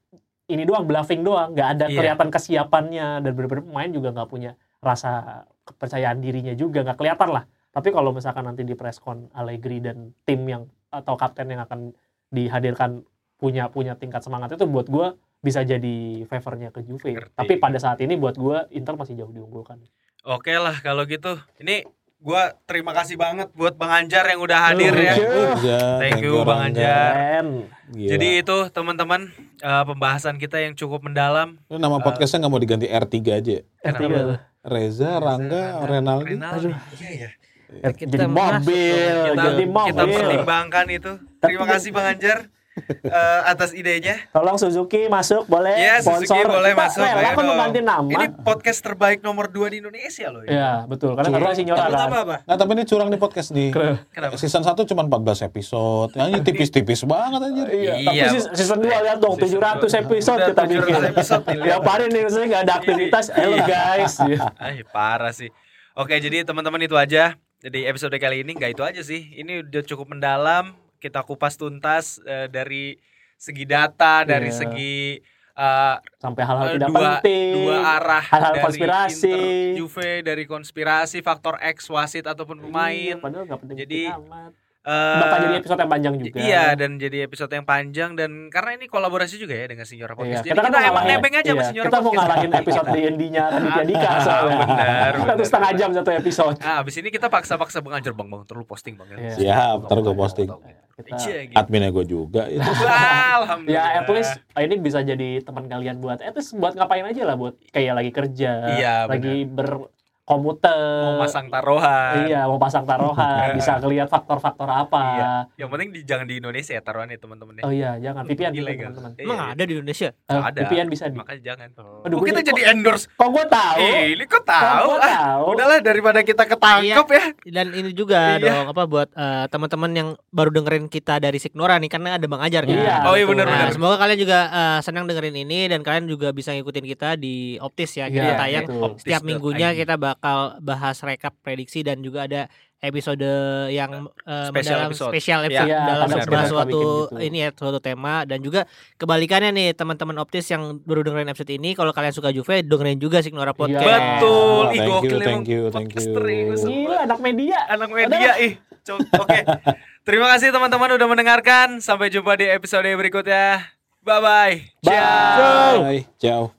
ini doang bluffing doang nggak ada Iya. kelihatan kesiapannya dan bener-bener pemain juga nggak punya rasa kepercayaan dirinya juga nggak kelihatan lah tapi kalau misalkan nanti di preskon Allegri dan tim yang atau kapten yang akan dihadirkan punya punya tingkat semangat itu buat gue bisa jadi favornya ke Juve Ngerti. tapi pada saat ini buat gue Inter masih jauh diunggulkan Oke lah kalau gitu. Ini gua terima kasih banget buat Bang Anjar yang udah hadir ya. Thank you. Ya, Thank you, Bang Rangga. Anjar. Gila. Jadi itu teman-teman eh, pembahasan kita yang cukup mendalam. Lu nama podcastnya nggak mau diganti R3 aja? ya? R3 Kenapa? tuh. Reza, Rangga, Renaldi. Rinaldi. Iya ya. Kita jadi mobil, Kita, jadi mobil. kita pertimbangkan itu. Terima Tapi- kasih Bang Anjar eh, atas idenya. Tolong Suzuki masuk boleh Iya, Suzuki boleh Kita masuk, rela kok dong. mengganti nama. Ini podcast terbaik nomor 2 di Indonesia loh ya. Ya, betul. Karena Curang. katanya sinyora Lu kan. apa apa? Nah tapi ini curang nih podcast nih. Kenapa? Season 1 cuma 14 episode. Yang ini tipis-tipis banget aja. Iya, tapi Iya. season- season 2 lihat dong, Season 700 dua. episode kita 700 bikin. episode nih, lihat. Tiap hari nih saya nggak ada aktivitas, halo guys. Ah, parah sih. Oke, jadi teman-teman itu aja. Jadi episode kali ini nggak itu aja sih. Ini udah cukup mendalam. Kita kupas tuntas eh, dari segi data, dari Iya. segi eh, Sampai hal-hal eh, tidak dua penting. dua arah hal-hal dari konspirasi. Inter, Juve dari konspirasi, faktor X wasit ataupun Iya, pemain. padahal penting Jadi, amat. Eh, Bakal jadi episode yang panjang juga. Iya dan jadi episode yang panjang dan karena ini kolaborasi juga ya dengan Signora Podcast. Iya, Jadi kita kita, kan mau emang nebeng aja iya, sama Signora Kita mau ngalahin episode D&D-nya Raditya Dika Ah, soalnya. benar, Satu setengah jam satu episode. Nah, abis ini kita paksa-paksa Bang Anjar Bang Bang terlalu posting Bang. Iya. Siap, ntar gue posting. Kita. Adminnya gue juga. Itu. Alhamdulillah. ya at least ini bisa jadi teman kalian buat at least buat ngapain aja lah buat kayak lagi kerja, Iya, lagi berkomuter, mau masang taruhan. iya mau pasang taruhan, bisa ngelihat faktor-faktor apa. Iya. Yang penting di, jangan di Indonesia ya teman-teman ya. Oh iya, jangan VPN gitu, Ilegal. teman-teman. Iya, Emang iya. ada di Indonesia? Eh, Ada. VPN bisa di. Makanya jangan. Aduh, Kok gua kita jadi- endorse? Kok gue tahu? Eh, ini kok tahu? Kok gua Ah, tahu? udahlah daripada kita ketangkep ya. Dan ini juga Iya. dong apa buat eh, teman-teman yang baru dengerin kita dari Signora nih karena ada Bang Ajar kan. Iya. Oh iya benar-benar. Nah, semoga kalian juga eh, senang dengerin ini dan kalian juga bisa ngikutin kita di Optis ya. Kita Iya, tayang betul. setiap minggunya kita bakal bahas rekap prediksi dan juga ada episode yang eh, Special mendalam episode. spesial Iya, episode Iya, dalam benar. suatu gitu. ini ya suatu tema dan juga kebalikannya nih teman-teman Optis yang baru dengerin episode ini kalau kalian suka Juve dengerin juga Signora Podcast. Iya. Betul. Ih, Thank you, thank you, thank you. ini semua. Gila anak media. anak media ih. Oke. Terima kasih teman-teman udah mendengarkan. Sampai jumpa di episode berikutnya. Bye bye. Bye. Ciao. Bye. Ciao.